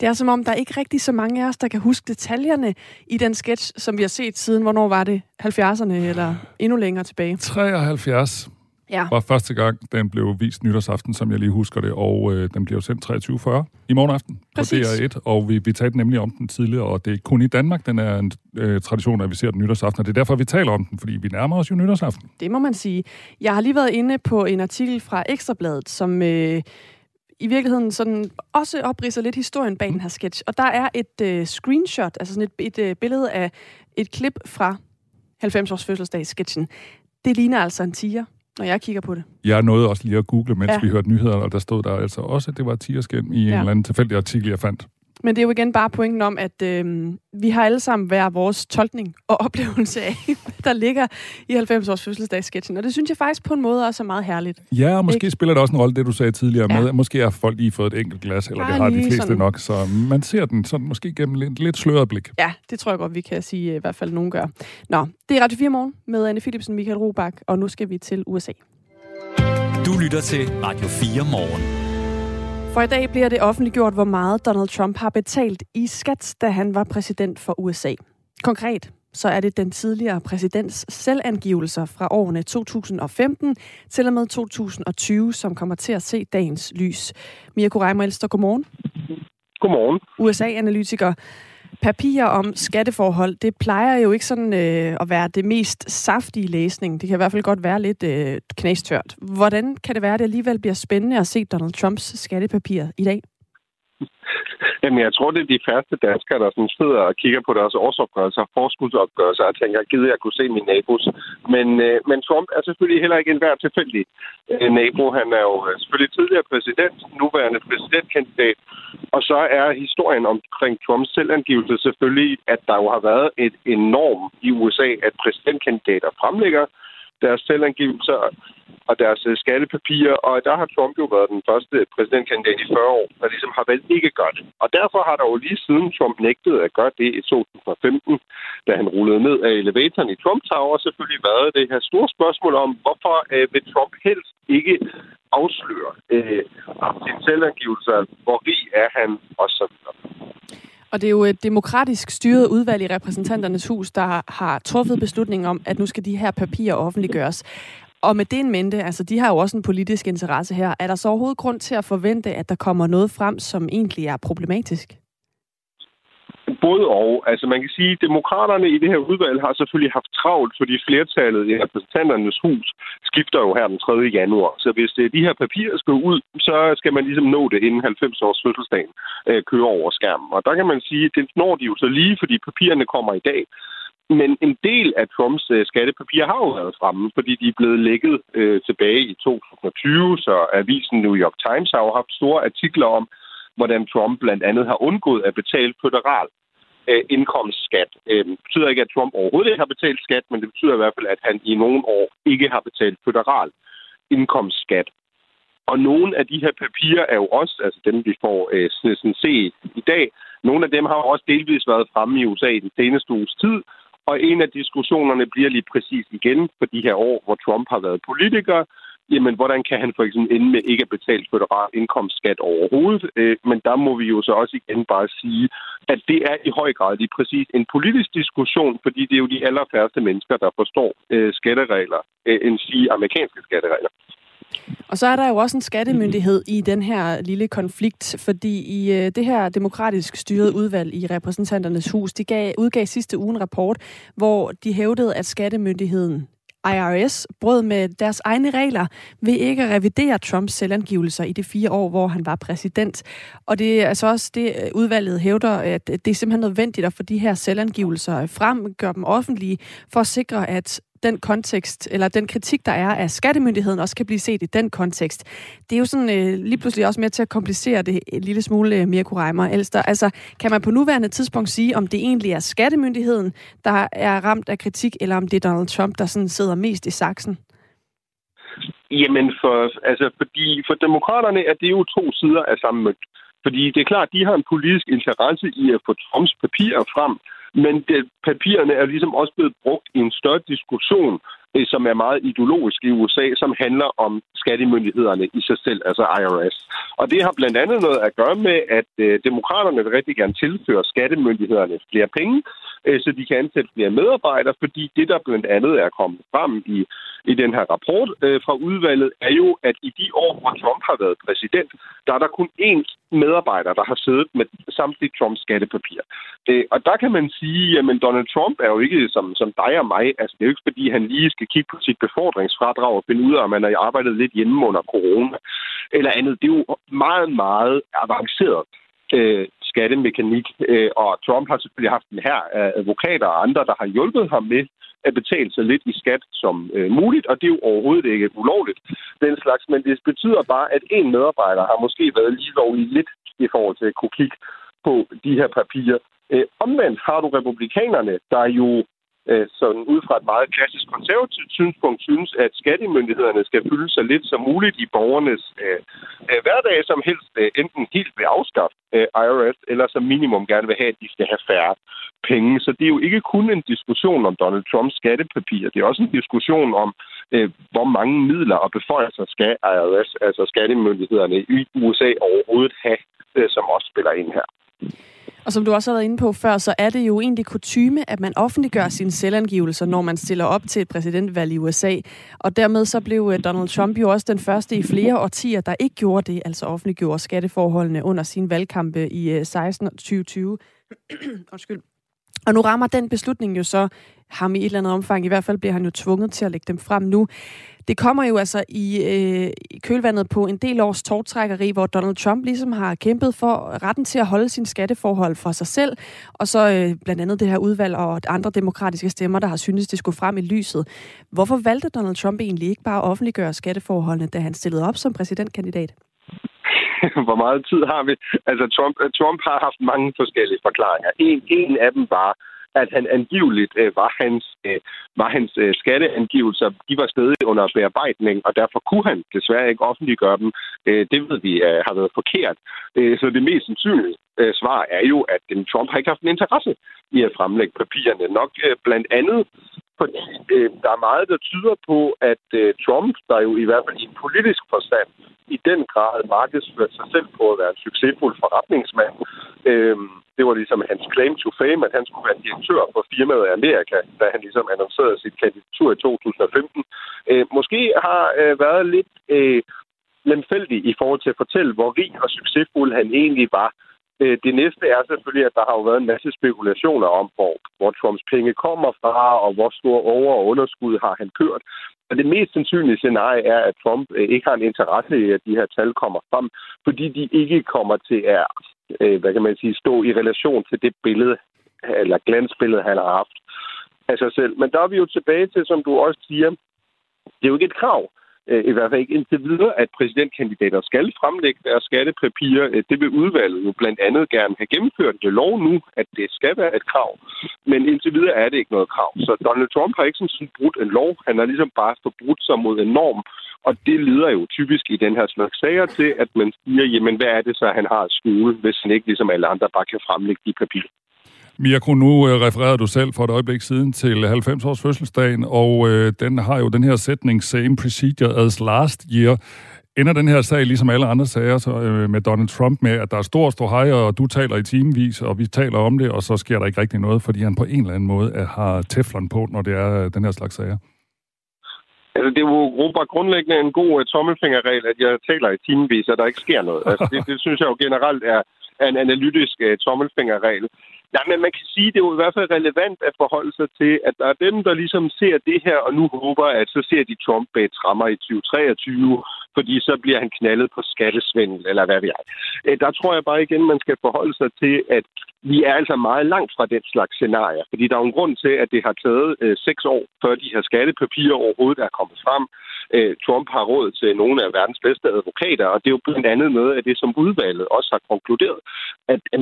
Det er som om, der er ikke rigtig så mange af os, der kan huske detaljerne i den sketch, som vi har set siden, hvornår var det? 70'erne eller endnu længere tilbage? 73 ja. var første gang, den blev vist nytårsaften, som jeg lige husker det, og øh, den bliver sendt 23.40 i morgen aften Præcis. på DR1, og vi, vi talte nemlig om den tidligere, og det er kun i Danmark, den er en øh, tradition, at vi ser den nytårsaften, og det er derfor, vi taler om den, fordi vi nærmer os jo nytårsaften. Det må man sige. Jeg har lige været inde på en artikel fra Ekstrabladet, som... Øh, i virkeligheden sådan også opridser lidt historien bag den her sketch. Og der er et øh, screenshot, altså sådan et, et øh, billede af et klip fra 90-års fødselsdags-sketchen. Det ligner altså en tiger når jeg kigger på det. Jeg nåede også lige at google, mens ja. vi hørte nyhederne, og der stod der altså også, at det var tigerskin i ja. en eller anden tilfældig artikel, jeg fandt. Men det er jo igen bare pointen om, at øh, vi har alle sammen hver vores tolkning og (laughs) oplevelse af, der ligger i 90-års fødselsdagssketchen. Og det synes jeg faktisk på en måde også er meget herligt. Ja, og måske ikke? spiller det også en rolle, det du sagde tidligere ja. med. Måske har folk lige fået et enkelt glas, eller ja, det har de fleste sådan. nok. Så man ser den sådan måske gennem lidt, lidt sløret blik. Ja, det tror jeg godt, vi kan sige, i hvert fald nogen gør. Nå, det er Radio 4 Morgen med Anne Philipsen, Michael Robach, og nu skal vi til USA. Du lytter til Radio 4 Morgen. For i dag bliver det offentliggjort, hvor meget Donald Trump har betalt i skat, da han var præsident for USA. Konkret så er det den tidligere præsidents selvangivelser fra årene 2015 til og med 2020, som kommer til at se dagens lys. Mirko Reimer Elster, godmorgen. Godmorgen. USA-analytiker papirer om skatteforhold, det plejer jo ikke sådan øh, at være det mest saftige læsning. Det kan i hvert fald godt være lidt øh, knæstørt. Hvordan kan det være, at det alligevel bliver spændende at se Donald Trumps skattepapirer i dag? (laughs) Jamen, jeg tror, det er de færreste danskere, der sådan sidder og kigger på deres årsopgørelser forskudsopgørelser og tænker, gider jeg kunne se min nabos. Men, øh, men Trump er selvfølgelig heller ikke en hver tilfældig øh, nabo. Han er jo øh, selvfølgelig tidligere præsident, nuværende præsidentkandidat. Og så er historien omkring Trumps selvangivelse selvfølgelig, at der jo har været et enorm i USA, at præsidentkandidater fremlægger deres selvangivelser og deres øh, skattepapirer, og der har Trump jo været den første præsidentkandidat i 40 år, der ligesom har valgt ikke at gøre det. Og derfor har der jo lige siden Trump nægtede at gøre det i 2015, da han rullede ned af elevatoren i Trump Tower, selvfølgelig været det her store spørgsmål om, hvorfor øh, vil Trump helst ikke afsløre øh, sin selvangivelse, hvor rig er han, og så. Og det er jo et demokratisk styret udvalg i repræsentanternes hus, der har truffet beslutningen om, at nu skal de her papirer offentliggøres. Og med det en mente, altså de har jo også en politisk interesse her, er der så overhovedet grund til at forvente, at der kommer noget frem, som egentlig er problematisk? Både og. Altså man kan sige, at demokraterne i det her udvalg har selvfølgelig haft travlt, fordi flertallet i repræsentanternes hus skifter jo her den 3. januar. Så hvis det, de her papirer skal ud, så skal man ligesom nå det inden 90 års fødselsdagen øh, kører over skærmen. Og der kan man sige, at det når de jo så lige, fordi papirerne kommer i dag. Men en del af Trumps øh, skattepapirer har jo været fremme, fordi de er blevet lækket øh, tilbage i 2020, så avisen New York Times har jo haft store artikler om, hvordan Trump blandt andet har undgået at betale føderal øh, indkomstskat. Øh, det betyder ikke, at Trump overhovedet ikke har betalt skat, men det betyder i hvert fald, at han i nogle år ikke har betalt federal indkomstskat. Og nogle af de her papirer er jo også, altså dem vi får øh, sådan set i dag, nogle af dem har jo også delvis været fremme i USA i den seneste uges tid, og en af diskussionerne bliver lige præcis igen for de her år, hvor Trump har været politiker, jamen hvordan kan han for eksempel ende med ikke at betale federal indkomstskat overhovedet? Øh, men der må vi jo så også igen bare sige, at det er i høj grad lige præcis en politisk diskussion, fordi det er jo de allerfærreste mennesker, der forstår øh, skatteregler, øh, end sige amerikanske skatteregler. Og så er der jo også en skattemyndighed i den her lille konflikt, fordi i øh, det her demokratisk styrede udvalg i repræsentanternes hus, de gav, udgav sidste uge en rapport, hvor de hævdede, at skattemyndigheden IRS brød med deres egne regler ved ikke at revidere Trumps selvangivelser i de fire år, hvor han var præsident. Og det er altså også det, øh, udvalget hævder, at det er simpelthen nødvendigt at få de her selvangivelser frem, gøre dem offentlige, for at sikre, at den kontekst, eller den kritik, der er af skattemyndigheden, også kan blive set i den kontekst. Det er jo sådan øh, lige pludselig også med til at komplicere det en lille smule øh, mere kurejmer. Elster. Altså, kan man på nuværende tidspunkt sige, om det egentlig er skattemyndigheden, der er ramt af kritik, eller om det er Donald Trump, der sådan sidder mest i saksen? Jamen, for, altså, fordi for demokraterne er det jo to sider af samme mønt. Fordi det er klart, de har en politisk interesse i at få Trumps papirer frem, men det, papirerne er ligesom også blevet brugt i en større diskussion, øh, som er meget ideologisk i USA, som handler om skattemyndighederne i sig selv, altså IRS. Og det har blandt andet noget at gøre med, at øh, demokraterne vil rigtig gerne tilføre skattemyndighederne flere penge, øh, så de kan ansætte flere medarbejdere, fordi det, der blandt andet er kommet frem i, i den her rapport øh, fra udvalget, er jo, at i de år, hvor Trump har været præsident, der er der kun én medarbejder, der har siddet med samtlige Trumps skattepapir. Øh, og der kan man sige, at Donald Trump er jo ikke som, som dig og mig. Altså, det er jo ikke, fordi han lige skal kigge på sit befordringsfradrag og finde ud af, om man har arbejdet lidt hjemme under corona eller andet. Det er jo meget, meget avanceret øh, skattemekanik, øh, og Trump har selvfølgelig haft en her af advokater og andre, der har hjulpet ham med at betale så lidt i skat som øh, muligt, og det er jo overhovedet ikke ulovligt, den slags, men det betyder bare, at en medarbejder har måske været lige lovlig lidt i forhold til at kunne kigge på de her papirer. Øh, omvendt har du republikanerne, der jo Øh, sådan ud fra et meget klassisk konservativt synspunkt synes, at skattemyndighederne skal fylde sig lidt som muligt i borgernes øh, øh, hverdag, som helst øh, enten helt vil afskaffe øh, IRS, eller som minimum gerne vil have, at de skal have færre penge. Så det er jo ikke kun en diskussion om Donald Trumps skattepapir. Det er også en diskussion om, øh, hvor mange midler og beføjelser skal IRS, altså skattemyndighederne i USA overhovedet have, øh, som også spiller ind her. Og som du også har været inde på før, så er det jo egentlig kutyme, at man offentliggør sine selvangivelser, når man stiller op til et præsidentvalg i USA. Og dermed så blev øh, Donald Trump jo også den første i flere årtier, der ikke gjorde det, altså offentliggjorde skatteforholdene under sin valgkampe i 16 og 2020. (clears throat) Undskyld. Og nu rammer den beslutning jo så ham i et eller andet omfang. I hvert fald bliver han jo tvunget til at lægge dem frem nu. Det kommer jo altså i, øh, i kølvandet på en del års tårtrækkeri, hvor Donald Trump ligesom har kæmpet for retten til at holde sin skatteforhold for sig selv, og så øh, blandt andet det her udvalg og andre demokratiske stemmer, der har syntes, det skulle frem i lyset. Hvorfor valgte Donald Trump egentlig ikke bare at offentliggøre skatteforholdene, da han stillede op som præsidentkandidat? (laughs) Hvor meget tid har vi? Altså, Trump, øh, Trump har haft mange forskellige forklaringer. En, en af dem var, at han angiveligt øh, var hans, øh, var hans øh, skatteangivelser, de var stadig under bearbejdning, og derfor kunne han desværre ikke offentliggøre dem. Øh, det ved vi øh, har været forkert. Øh, så det mest sandsynlige øh, svar er jo, at den Trump har ikke haft en interesse i at fremlægge papirerne. Nok øh, blandt andet fordi øh, der er meget, der tyder på, at øh, Trump, der jo i hvert fald i en politisk forstand i den grad markedsførte sig selv på at være en succesfuld forretningsmand, øh, det var ligesom hans claim to fame, at han skulle være direktør for firmaet Amerika, da han ligesom annoncerede sit kandidatur i 2015. Øh, måske har øh, været lidt øh, lemfældig i forhold til at fortælle, hvor rig og succesfuld han egentlig var. Øh, det næste er selvfølgelig, at der har jo været en masse spekulationer om, hvor, hvor Trumps penge kommer fra, og hvor stor over- og underskud har han kørt. Og det mest sandsynlige scenarie er, at Trump øh, ikke har en interesse i, at de her tal kommer frem, fordi de ikke kommer til at øh, hvad kan man sige, stå i relation til det billede, eller glansbillede, han har haft af sig selv. Men der er vi jo tilbage til, som du også siger, det er jo ikke et krav, Øh, i hvert fald ikke indtil videre, at præsidentkandidater skal fremlægge deres skattepapirer. Øh, det vil udvalget jo blandt andet gerne have gennemført det lov nu, at det skal være et krav. Men indtil videre er det ikke noget krav. Så Donald Trump har ikke sådan brudt en lov. Han har ligesom bare forbrudt sig mod en norm, og det leder jo typisk i den her slags sager til, at man siger, jamen hvad er det så, han har at skjule, hvis han ikke ligesom alle andre bare kan fremlægge de papirer. Mirko, nu øh, refererede du selv for et øjeblik siden til 90-års fødselsdagen, og øh, den har jo den her sætning, same procedure as last year. Ender den her sag, ligesom alle andre sager så, øh, med Donald Trump, med, at der er stor, stor hej, og du taler i timevis, og vi taler om det, og så sker der ikke rigtig noget, fordi han på en eller anden måde har teflon på, når det er den her slags sager? Altså, det er jo bare grundlæggende en god uh, tommelfingerregel, at jeg taler i timevis, og der ikke sker noget. Altså, (laughs) det, det synes jeg jo generelt er, er en analytisk uh, tommelfingerregel. Nej, men man kan sige, at det er jo i hvert fald relevant at forholde sig til, at der er dem, der ligesom ser det her, og nu håber, at så ser de Trump bag trammer i 2023, fordi så bliver han knaldet på skattesvindel, eller hvad ved jeg. Øh, der tror jeg bare igen, man skal forholde sig til, at vi er altså meget langt fra den slags scenarier, fordi der er en grund til, at det har taget øh, seks år, før de her skattepapirer overhovedet er kommet frem. Øh, Trump har råd til nogle af verdens bedste advokater, og det er jo blandt andet noget af det, som udvalget også har konkluderet, at, at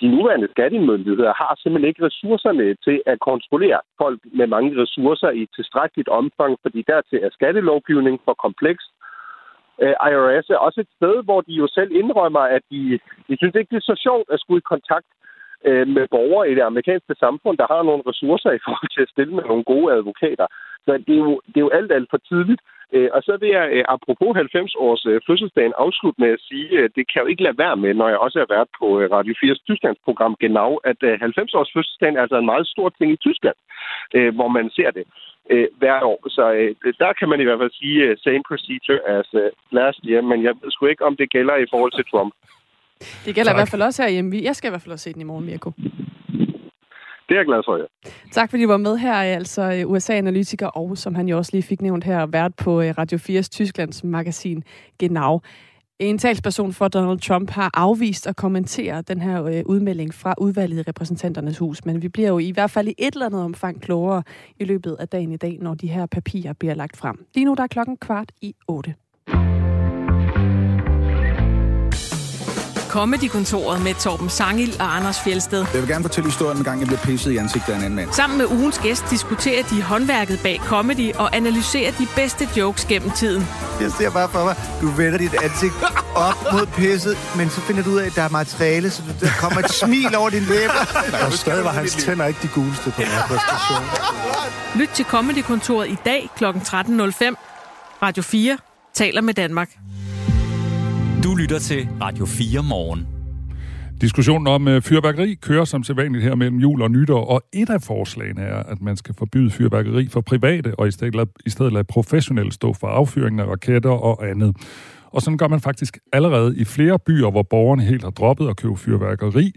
de nuværende skattemyndigheder har simpelthen ikke ressourcerne til at kontrollere folk med mange ressourcer i tilstrækkeligt omfang, fordi dertil er skattelovgivning for kompleks, øh, IRS er også et sted, hvor de jo selv indrømmer, at de, de synes ikke, det er så sjovt at skulle i kontakt øh, med borgere i det amerikanske samfund, der har nogle ressourcer i forhold til at stille med nogle gode advokater. Så det er jo, det er jo alt, alt for tidligt. Øh, og så vil jeg, øh, apropos 90-års øh, fødselsdagen, afslutte med at sige, øh, det kan jo ikke lade være med, når jeg også har været på øh, Radio 4's Tysklandsprogram Genau, at øh, 90-års fødselsdagen er altså en meget stor ting i Tyskland, øh, hvor man ser det hvert år. Så der kan man i hvert fald sige same procedure as last year, men jeg ved sgu ikke, om det gælder i forhold til Trump. Det gælder tak. i hvert fald også herhjemme. Jeg skal i hvert fald også se den i morgen, Mirko. Det er jeg glad for, ja. Tak fordi du var med her, altså øh, USA-analytiker og, som han jo også lige fik nævnt her, vært på øh, Radio 4's Tysklands magasin Genau. En talsperson for Donald Trump har afvist at kommentere den her øh, udmelding fra udvalget i repræsentanternes hus, men vi bliver jo i hvert fald i et eller andet omfang klogere i løbet af dagen i dag, når de her papirer bliver lagt frem. Lige nu der er klokken kvart i otte. Comedy-kontoret med Torben Sangil og Anders Fjelsted. Jeg vil gerne fortælle historien, en gang jeg blev pisset i ansigtet af en anden mand. Sammen med ugens gæst diskuterer de håndværket bag comedy og analyserer de bedste jokes gennem tiden. Jeg ser bare for mig, du vender dit ansigt op (laughs) mod pisset, men så finder du ud af, at der er materiale, så der kommer et smil over din læber. Og stadig var hans tænder ikke de guleste på den her præstation. Lyt til Comedy-kontoret i dag kl. 13.05. Radio 4 taler med Danmark. Du lytter til Radio 4 morgen. Diskussionen om øh, fyrværkeri kører som sædvanligt her mellem jul og nytår, og et af forslagene er, at man skal forbyde fyrværkeri for private, og i stedet, lade, i stedet lade professionelle stå for affyringen af raketter og andet. Og sådan gør man faktisk allerede i flere byer, hvor borgerne helt har droppet at købe fyrværkeri,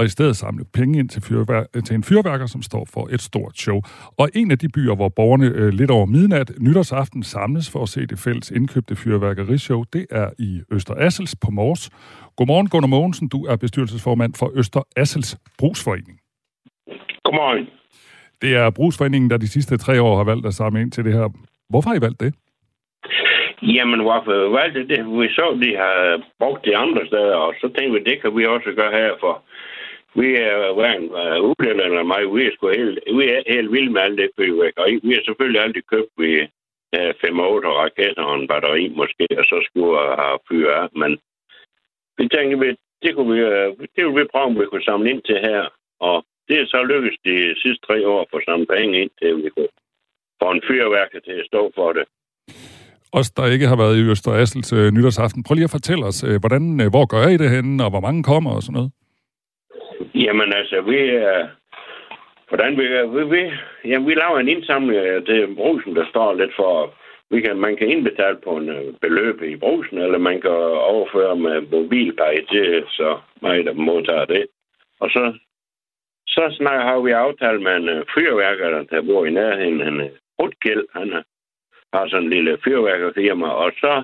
og i stedet samle penge ind til, fyrvær- til en fyrværker, som står for et stort show. Og en af de byer, hvor borgerne øh, lidt over midnat nytårsaften samles for at se det fælles indkøbte fyrværkerishow, det er i Øster Assels på Mors. Godmorgen, Gunnar Mogensen. Du er bestyrelsesformand for Øster Assels Brugsforening. Godmorgen. Det er Brugsforeningen, der de sidste tre år har valgt at samle ind til det her. Hvorfor har I valgt det? Jamen, hvorfor valgte det? Vi så, de har brugt det andre steder, og så tænkte vi, det kan vi også gøre her, for vi er hverken uh, eller mig, vi er, sgu helt, vi er helt vilde med alt det fyrværkeri. Vi har selvfølgelig aldrig købt vi uh, 5-8 raketter og en batteri måske, og så skulle jeg have fyre af. Men vi tænkte, vi, det, kunne vi, uh, det ville vi prøve, om vi kunne samle ind til her. Og det er så lykkedes de sidste tre år at få samlet penge ind til, vi kunne få en fyrværker til at stå for det. Os, der ikke har været i Øster Assels øh, nytårsaften, prøv lige at fortælle os, øh, hvordan, øh, hvor gør I det henne, og hvor mange kommer og sådan noget? Jamen altså, vi er... Hvordan vi, vi, vi, jamen, vi laver en indsamling til brusen, der står lidt for... Vi kan, man kan indbetale på en øh, beløb i brusen, eller man kan overføre med mobilpej til, så mig, der modtager det. Og så, så snakker, har vi aftalt med en øh, fyrværker, der bor i nærheden. Øh, han er Rutgæld, han har sådan en lille fyrværkerfirma, og så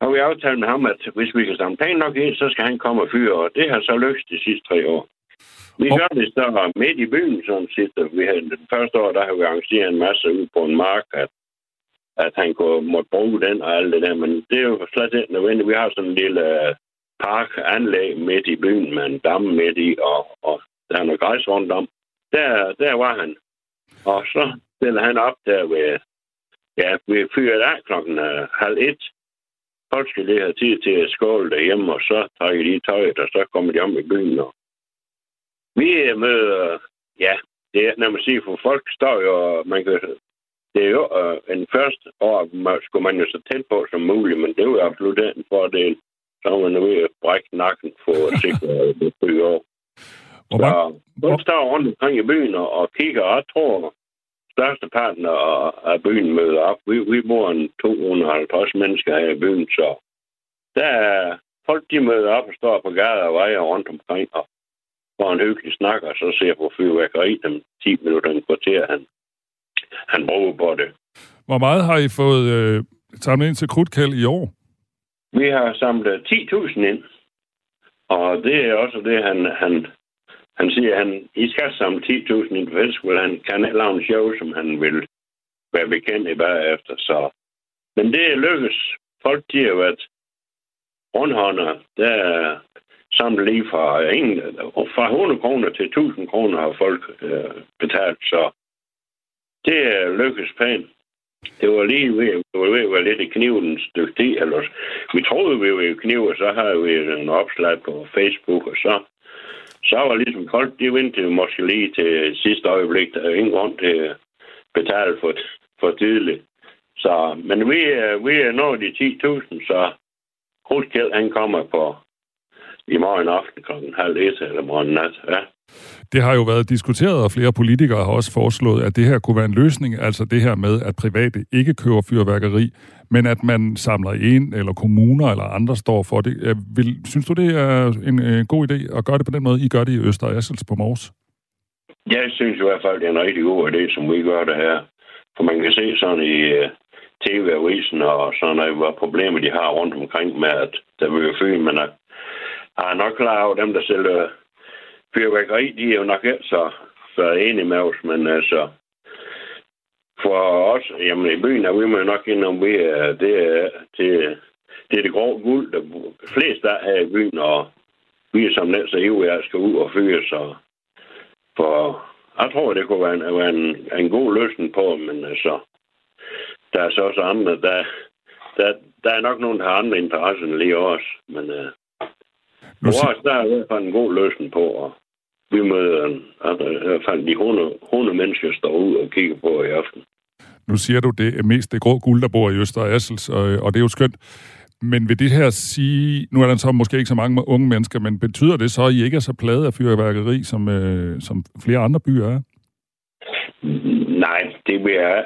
har vi aftalt med ham, at hvis vi kan samle penge nok ind, så skal han komme og fyre, og det har så lykkes de sidste tre år. Vi gør det så midt i byen, sådan set. Vi havde, den første år, der har vi arrangeret en masse ud på en mark, at, at han kunne, måtte bruge den og alt det der, men det er jo slet ikke nødvendigt. Vi har sådan en lille øh, parkanlæg midt i byen med en dam midt i, og, og der er noget græs rundt om. Der, der var han. Og så stiller han op der ved, ja, vi fyrede af klokken uh, halv et, folk skal lige have tid til at skåle derhjemme, og så trækker de tøjet, og så kommer de om i byen. Og vi møder, ja, det er, når man siger, for folk står jo, man kan, det er jo uh, en første år, man, skulle man jo så tæt på som muligt, men det er jo absolut en fordel. Så er man ved at brække nakken for at sikre (laughs) det bygge år. Så folk står rundt omkring i byen og, og kigger, og tror, størsteparten af byen møder op. Vi, vi bor en 250 mennesker her i byen, så der er folk, de møder op og står på gader og veje rundt omkring og får en hyggelig snak, og så ser på fyrværkeri dem 10 minutter en kvarter, han, han bruger på det. Hvor meget har I fået øh, samlet ind til Krudtkæld i år? Vi har samlet 10.000 ind, og det er også det, han, han han siger, at han, I skal samle 10.000 i festival. Han kan ikke lave en show, som han vil være bekendt i bagefter. Så. Men det er lykkes. Folk, de har været rundhånder. Der er samlet lige fra, ingen, fra 100 kroner til 1000 kroner har folk øh, betalt. Så det er lykkes pænt. Det var lige ved, det var ved at være lidt i knivens stykke tid. Eller, vi troede, vi var i kniv, og så har vi en opslag på Facebook, og så så var ligesom folk, de ventede måske lige til sidste øjeblik. Der er ingen grund til at betale for, for tidligt. Så, men vi, er- vi er nået de 10.000, så Kruskjeld, han kommer på i morgen aften kl. halv et eller morgen nat. Ja. Det har jo været diskuteret, og flere politikere har også foreslået, at det her kunne være en løsning, altså det her med, at private ikke køber fyrværkeri, men at man samler ind, eller kommuner eller andre står for det. Vil, synes du, det er en øh, god idé at gøre det på den måde, I gør det i Øster Assels på Mors? Jeg synes i hvert fald, det er en rigtig god idé, som vi gør det her. For man kan se sådan i øh, TV-avisen og sådan noget, hvad problemer de har rundt omkring med, at der vil jo fyre, men øh, at er nok klar over, dem, der sælger fyrværkeri, de er jo nok ikke så, så enige med os, men altså, for os, jamen i byen er vi jo nok indom, vi er, det er, det, det er det grove guld, der flest der er i byen, og vi er som net så ivrige, at skal ud og fyre, så for jeg tror, det kunne være en, være en, en god løsning på, men altså, der er så også andre, der, der, der er nok nogen, der har andre interesser end lige os, men uh, for os, der er i hvert fald en god løsning på, og vi møder en- altså, i hvert fald de 100, 100 mennesker, der står ud og kigger på i aften. Nu siger du, det er mest det grå guld, der bor i Øster Assels, og, og det er jo skønt. Men vil det her sige, nu er der så måske ikke så mange unge mennesker, men betyder det så, at I ikke er så pladet af fyrværkeri, som, øh, som flere andre byer er? Nej, det vil jeg,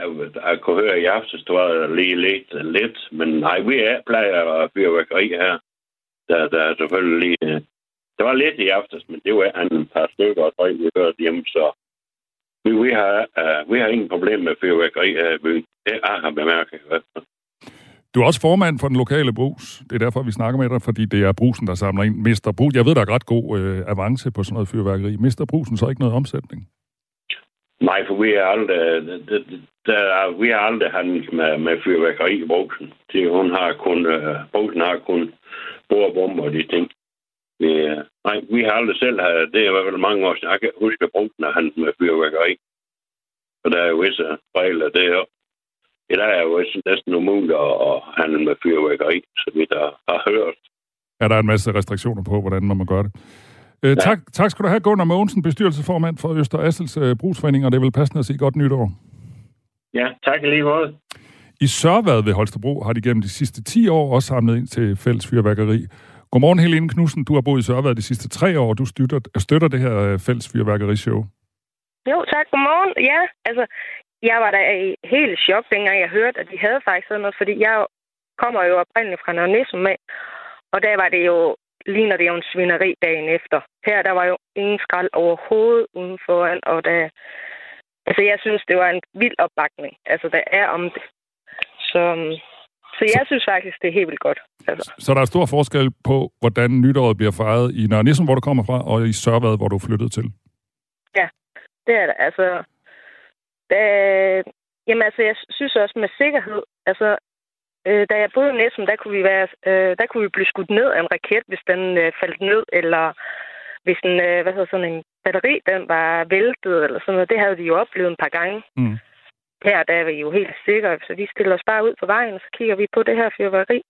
jeg kunne høre i aftes, det var lige lidt, lidt, men nej, vi er plejer af fyrværkeri her. Der, der er selvfølgelig lige... Der var lidt i aftes, men det var en par stykker og tre, vi hørte hjemme, så vi, vi, har, uh, vi har ingen problem med fyrværkeri her i byen. Det jeg har bemærket hvert fald. Du er også formand for den lokale brus. Det er derfor, vi snakker med dig, fordi det er brusen, der samler ind. Mister brus. Jeg ved, der er ret god øh, avance på sådan noget fyrværkeri. Mister brusen så ikke noget omsætning? Nej, for vi er aldrig, der, der, er- vi har aldrig handlet med, med fyrværkeri i brugsen. Det, hun har kun, uh, brugsen har kun bordbomber og de ting. Vi, uh, nej, vi har aldrig selv, have, det er i hvert fald mange år siden, jeg kan huske, at brugsen har handlet med fyrværkeri. Og der er jo visse regler, det er Ja, der er jo også næsten umuligt at, handle med fyrværkeri, så vi der har hørt. Er der en masse restriktioner på, hvordan man må gøre det? Øh, ja. tak, tak skal du have, Gunnar Mogensen, bestyrelsesformand for Øster Assels øh, Brugsforening, og det er vel passende at sige godt nytår. Ja, tak i lige måde. I Sørvad ved Holstebro har de gennem de sidste 10 år også samlet ind til fælles fyrværkeri. Godmorgen, Helene Knudsen. Du har boet i Sørvad de sidste tre år, og du støtter, støtter det her øh, fælles fyrværkerishow. Jo, tak. Godmorgen. Ja, altså, jeg var da i helt chok, dengang jeg hørte, at de havde faktisk sådan noget, fordi jeg kommer jo oprindeligt fra Nørre Nissum og der var det jo, ligner det jo en svineri dagen efter. Her, der var jo ingen skrald overhovedet udenfor, og der, altså, jeg synes, det var en vild opbakning. Altså, der er om det. Så, øhm, så jeg synes faktisk, det er helt vildt godt. Altså. Så der er stor forskel på, hvordan nytåret bliver fejret i Nørre Nissum, hvor du kommer fra, og i Sørvad, hvor du er flyttet til. Ja, det er det. Altså, da, jamen altså, jeg synes også med sikkerhed, altså, øh, da jeg boede i Næsum, der kunne vi være, øh, der kunne vi blive skudt ned af en raket, hvis den øh, faldt ned, eller hvis en, øh, hvad hedder sådan en batteri, den var væltet, eller sådan noget. Det havde vi jo oplevet en par gange. Mm. Her der er vi jo helt sikre, så vi stiller os bare ud på vejen, og så kigger vi på det her fyrværkeri.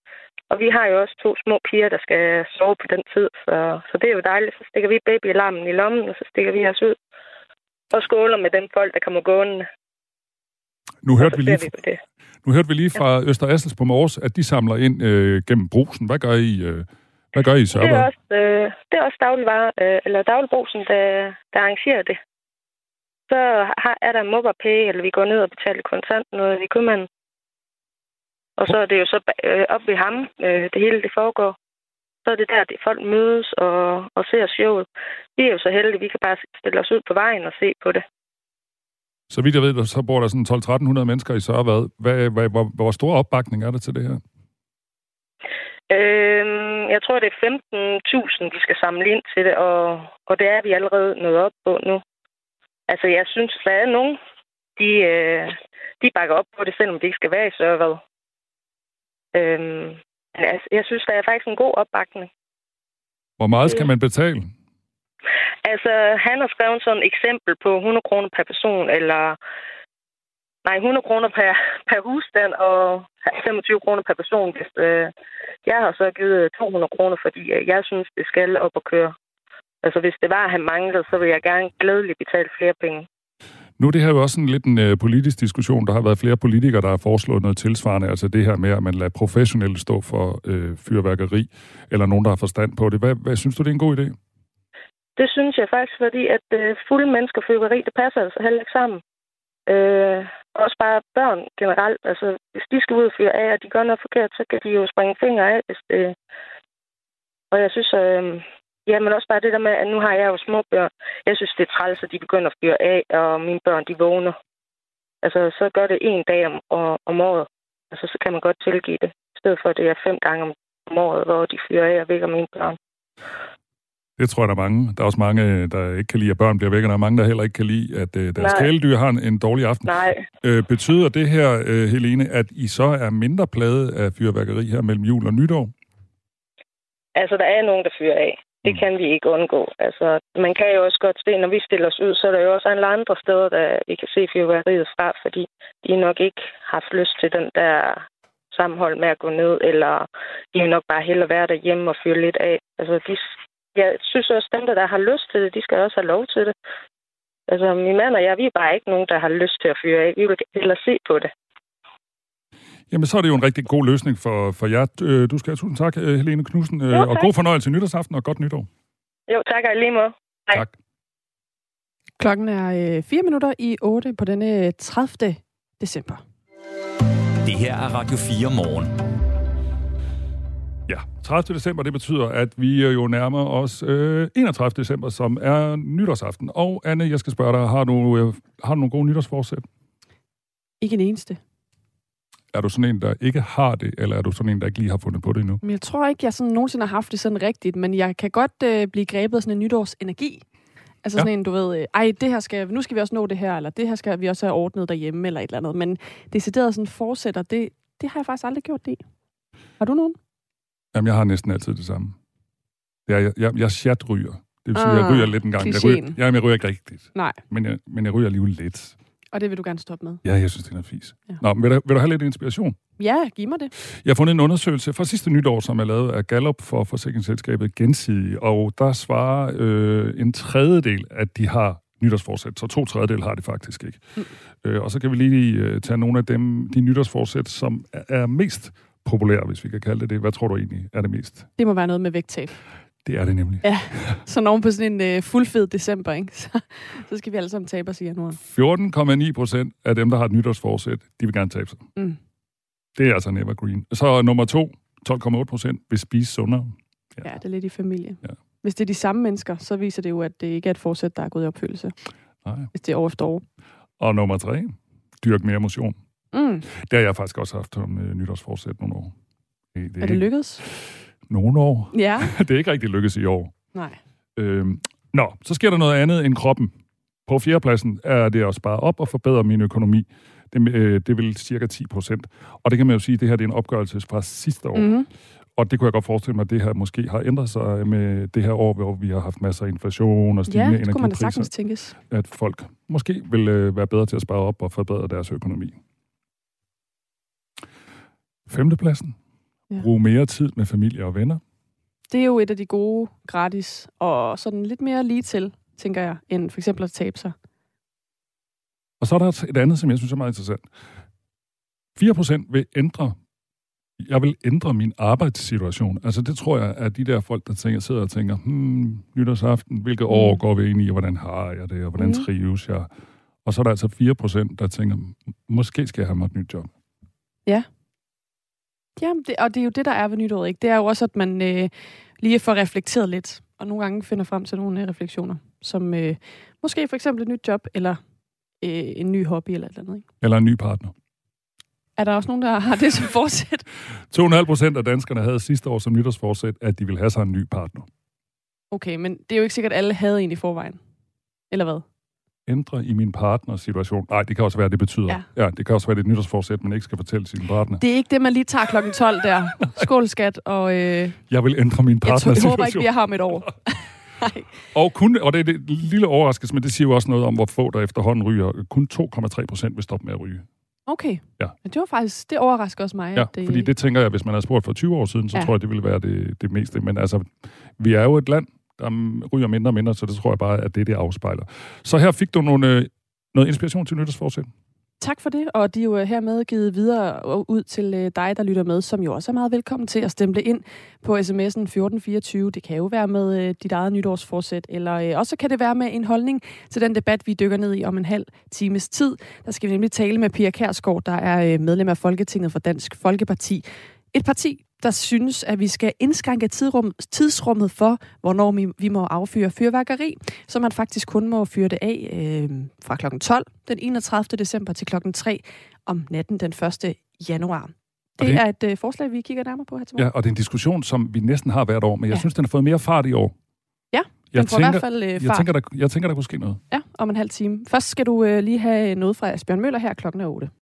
Og vi har jo også to små piger, der skal sove på den tid, så, så det er jo dejligt. Så stikker vi babyalarmen i lommen, og så stikker vi os ud og skåler med den folk, der kommer gående. Nu hørte, vi lige, vi på det. nu hørte vi lige fra Øster Assels på Mors, at de samler ind øh, gennem brusen. Hvad gør I, øh, hvad gør I i Det er også, øh, det er også dagligvare, øh, eller dagligbrusen, der, der arrangerer det. Så har, er der MobilePay, eller vi går ned og betaler kontant noget i købmanden. Og så er det jo så øh, op ved ham, øh, det hele det foregår. Så er det der, det folk mødes og, og ser showet. Vi er jo så heldige, vi kan bare stille os ud på vejen og se på det. Så vidt jeg ved, så bor der sådan 12-1300 mennesker i Sørvad. Hvad, hvad, hvor, hvor stor opbakning er der til det her? Øhm, jeg tror, det er 15.000, vi skal samle ind til det, og, og det er vi allerede nået op på nu. Altså, jeg synes, der er nogen, de, øh, de bakker op på det, selvom de ikke skal være i Sørvad. Øhm, men altså, jeg synes, der er faktisk en god opbakning. Hvor meget skal man betale? Altså, han har skrevet sådan et eksempel på 100 kroner per person, eller... Nej, 100 kroner per, per husstand og 25 kroner per person. Hvis, øh, jeg har så givet 200 kroner, fordi øh, jeg synes, det skal op og køre. Altså, hvis det var, at han manglede, så ville jeg gerne glædeligt betale flere penge. Nu er det her jo også sådan lidt en øh, politisk diskussion. Der har været flere politikere, der har foreslået noget tilsvarende, altså det her med, at man lader professionelle stå for øh, fyrværkeri, eller nogen, der har forstand på det. Hvad, hvad synes du, det er en god idé? Det synes jeg faktisk, fordi at øh, fulde mennesker fyrværkeri, det passer altså heller ikke sammen. Øh, også bare børn generelt. Altså, hvis de skal ud og fyre af, og de gør noget forkert, så kan de jo springe fingre af. Hvis det... Og jeg synes, øh, ja, men også bare det der med, at nu har jeg jo små børn. Jeg synes, det er træls, at de begynder at fyre af, og mine børn, de vågner. Altså, så gør det en dag om, om året. Altså, så kan man godt tilgive det. I stedet for, at det er fem gange om, om året, hvor de fyrer af og vækker mine børn. Det tror jeg, der er mange. Der er også mange, der ikke kan lide, at børn bliver væk, og der er mange, der heller ikke kan lide, at øh, deres Nej. kæledyr har en, en dårlig aften. Nej. Øh, betyder det her, øh, Helene, at I så er mindre plade af fyrværkeri her mellem jul og nytår? Altså, der er nogen, der fyrer af. Det mm. kan vi ikke undgå. Altså, man kan jo også godt se, når vi stiller os ud, så er der jo også alle andre steder, der vi kan se fyrværkeriet fra, fordi de nok ikke har haft lyst til den der sammenhold med at gå ned, eller de vil nok bare hellere være derhjemme og fyre lidt af. Altså, de, jeg synes også, at dem, der har lyst til det, de skal også have lov til det. Altså, min mand og jeg, vi er bare ikke nogen, der har lyst til at fyre af. Vi vil hellere se på det. Jamen, så er det jo en rigtig god løsning for, for jer. Øh, du skal have tusind tak, øh, Helene Knudsen, øh, jo, og god fornøjelse nytårsaften og godt nytår. Jo, tak og lige måde. Hej. Tak. Klokken er øh, 4 minutter i 8 på denne 30. december. Det her er Radio 4 morgen. Ja, 30. december, det betyder, at vi jo nærmer os øh, 31. december, som er nytårsaften. Og Anne, jeg skal spørge dig, har du, øh, har du nogle gode nytårsforsæt? Ikke en eneste. Er du sådan en, der ikke har det, eller er du sådan en, der ikke lige har fundet på det endnu? Jeg tror ikke, jeg sådan nogensinde har haft det sådan rigtigt, men jeg kan godt øh, blive grebet af sådan en nytårsenergi. Altså ja. sådan en, du ved, øh, ej, det her skal, nu skal vi også nå det her, eller det her skal vi også have ordnet derhjemme, eller et eller andet. Men decideret sådan fortsætter, det, det har jeg faktisk aldrig gjort det. Har du nogen? Jamen, jeg har næsten altid det samme. Jeg, jeg, jeg, jeg chat-ryger. Det vil sige, ah, jeg ryger lidt en gang. Jeg ryger, jamen, jeg ryger ikke rigtigt. Nej. Men jeg, men jeg ryger alligevel lidt. Og det vil du gerne stoppe med? Ja, jeg synes, det er noget fis. Ja. Nå, men vil du, vil du have lidt inspiration? Ja, giv mig det. Jeg har fundet en undersøgelse fra sidste nytår, som er lavet af Gallup for forsikringsselskabet Gensidige, og der svarer øh, en tredjedel, at de har nytårsforsæt, så to tredjedel har det faktisk ikke. Mm. Øh, og så kan vi lige øh, tage nogle af dem, de nytårsforsæt, som er, er mest populær, hvis vi kan kalde det det. Hvad tror du egentlig er det mest? Det må være noget med vægttab. Det er det nemlig. Ja, så når på sådan en uh, fuldfed december, ikke? Så, så skal vi alle sammen tabe os i januar. 14,9 procent af dem, der har et nytårsforsæt, de vil gerne tabe sig. Mm. Det er altså en evergreen. Så nummer to, 12,8 procent, vil spise sundere. Ja. ja, det er lidt i familie. Ja. Hvis det er de samme mennesker, så viser det jo, at det ikke er et forsæt, der er gået i opfyldelse. Nej. Hvis det er år efter år. Og nummer tre, dyrk mere motion. Mm. Det har jeg faktisk også haft som uh, nytårsforsæt nogle år. Det, det er det lykkedes? Nogle år. Ja. (laughs) det er ikke rigtig lykkedes i år. Nej. Øhm, nå, så sker der noget andet end kroppen. På fjerdepladsen er det at spare op og forbedre min økonomi. Det, øh, det vil cirka 10 procent. Og det kan man jo sige, det her det er en opgørelse fra sidste år. Mm-hmm. Og det kunne jeg godt forestille mig, at det her måske har ændret sig med det her år, hvor vi har haft masser af inflation og stigende energipriser. Ja, det kunne man da sagtens tænkes. At folk måske vil øh, være bedre til at spare op og forbedre deres økonomi. Femtepladsen. Ja. Brug mere tid med familie og venner. Det er jo et af de gode gratis, og sådan lidt mere lige til, tænker jeg, end for eksempel at tabe sig. Og så er der et andet, som jeg synes er meget interessant. 4% vil ændre jeg vil ændre min arbejdssituation. Altså det tror jeg, at de der folk, der tænker, sidder og tænker, hmm, nytårsaften, hvilket år mm. går vi ind i, og hvordan har jeg det, og hvordan mm. trives jeg? Og så er der altså 4% der tænker, måske skal jeg have mig et nyt job. Ja. Jamen, det, og det er jo det, der er ved nytåret, ikke? Det er jo også, at man øh, lige får reflekteret lidt, og nogle gange finder frem til nogle øh, refleksioner, som øh, måske for eksempel et nyt job, eller øh, en ny hobby, eller et eller andet, ikke? Eller en ny partner. Er der også nogen, der har det som (laughs) forsæt? 2,5 procent af danskerne havde sidste år som nytårsforsæt, at de ville have sig en ny partner. Okay, men det er jo ikke sikkert, at alle havde en i forvejen. Eller hvad? Ændre i min partners situation. Nej, det kan også være, det betyder. Ja. ja det kan også være, det er et nytårsforsæt, man ikke skal fortælle sin partner. Det er ikke det, man lige tager klokken 12 der. Skål, skat. Og, øh... Jeg vil ændre min partners situation. Jeg håber ikke, vi har om et år. (laughs) og, kun, og det er det lille overraskelse, men det siger jo også noget om, hvor få der efterhånden ryger. Kun 2,3 procent vil stoppe med at ryge. Okay. Ja. Men det var faktisk, det overrasker også mig. Ja, det... fordi det tænker jeg, hvis man havde spurgt for 20 år siden, så ja. tror jeg, det ville være det, det meste. Men altså, vi er jo et land, der ryger mindre og mindre, så det tror jeg bare, at det, det afspejler. Så her fik du nogle, øh, noget inspiration til nytårsforsæt. Tak for det, og de er jo øh, hermed givet videre ud til øh, dig, der lytter med, som jo også er meget velkommen til at stemple ind på sms'en 1424. Det kan jo være med dit eget nytårsforsæt, eller også kan det være med en holdning til den debat, vi dykker ned i om en halv times tid. Der skal vi nemlig tale med Pia Kærsgaard, der er medlem af Folketinget for Dansk Folkeparti. Et parti, der synes, at vi skal indskrænke tidsrum, tidsrummet for, hvornår vi, vi må affyre fyrværkeri, så man faktisk kun må fyre det af øh, fra kl. 12 den 31. december til kl. 3 om natten den 1. januar. Det, det er et øh, forslag, vi kigger nærmere på her til morgen. Ja, og det er en diskussion, som vi næsten har hvert år, men jeg ja. synes, den har fået mere fart i år. Ja, den jeg får tænker, i hvert fald øh, fart. Jeg tænker, der, jeg tænker, der kunne ske noget. Ja, om en halv time. Først skal du øh, lige have noget fra Asbjørn Møller her klokken er 8.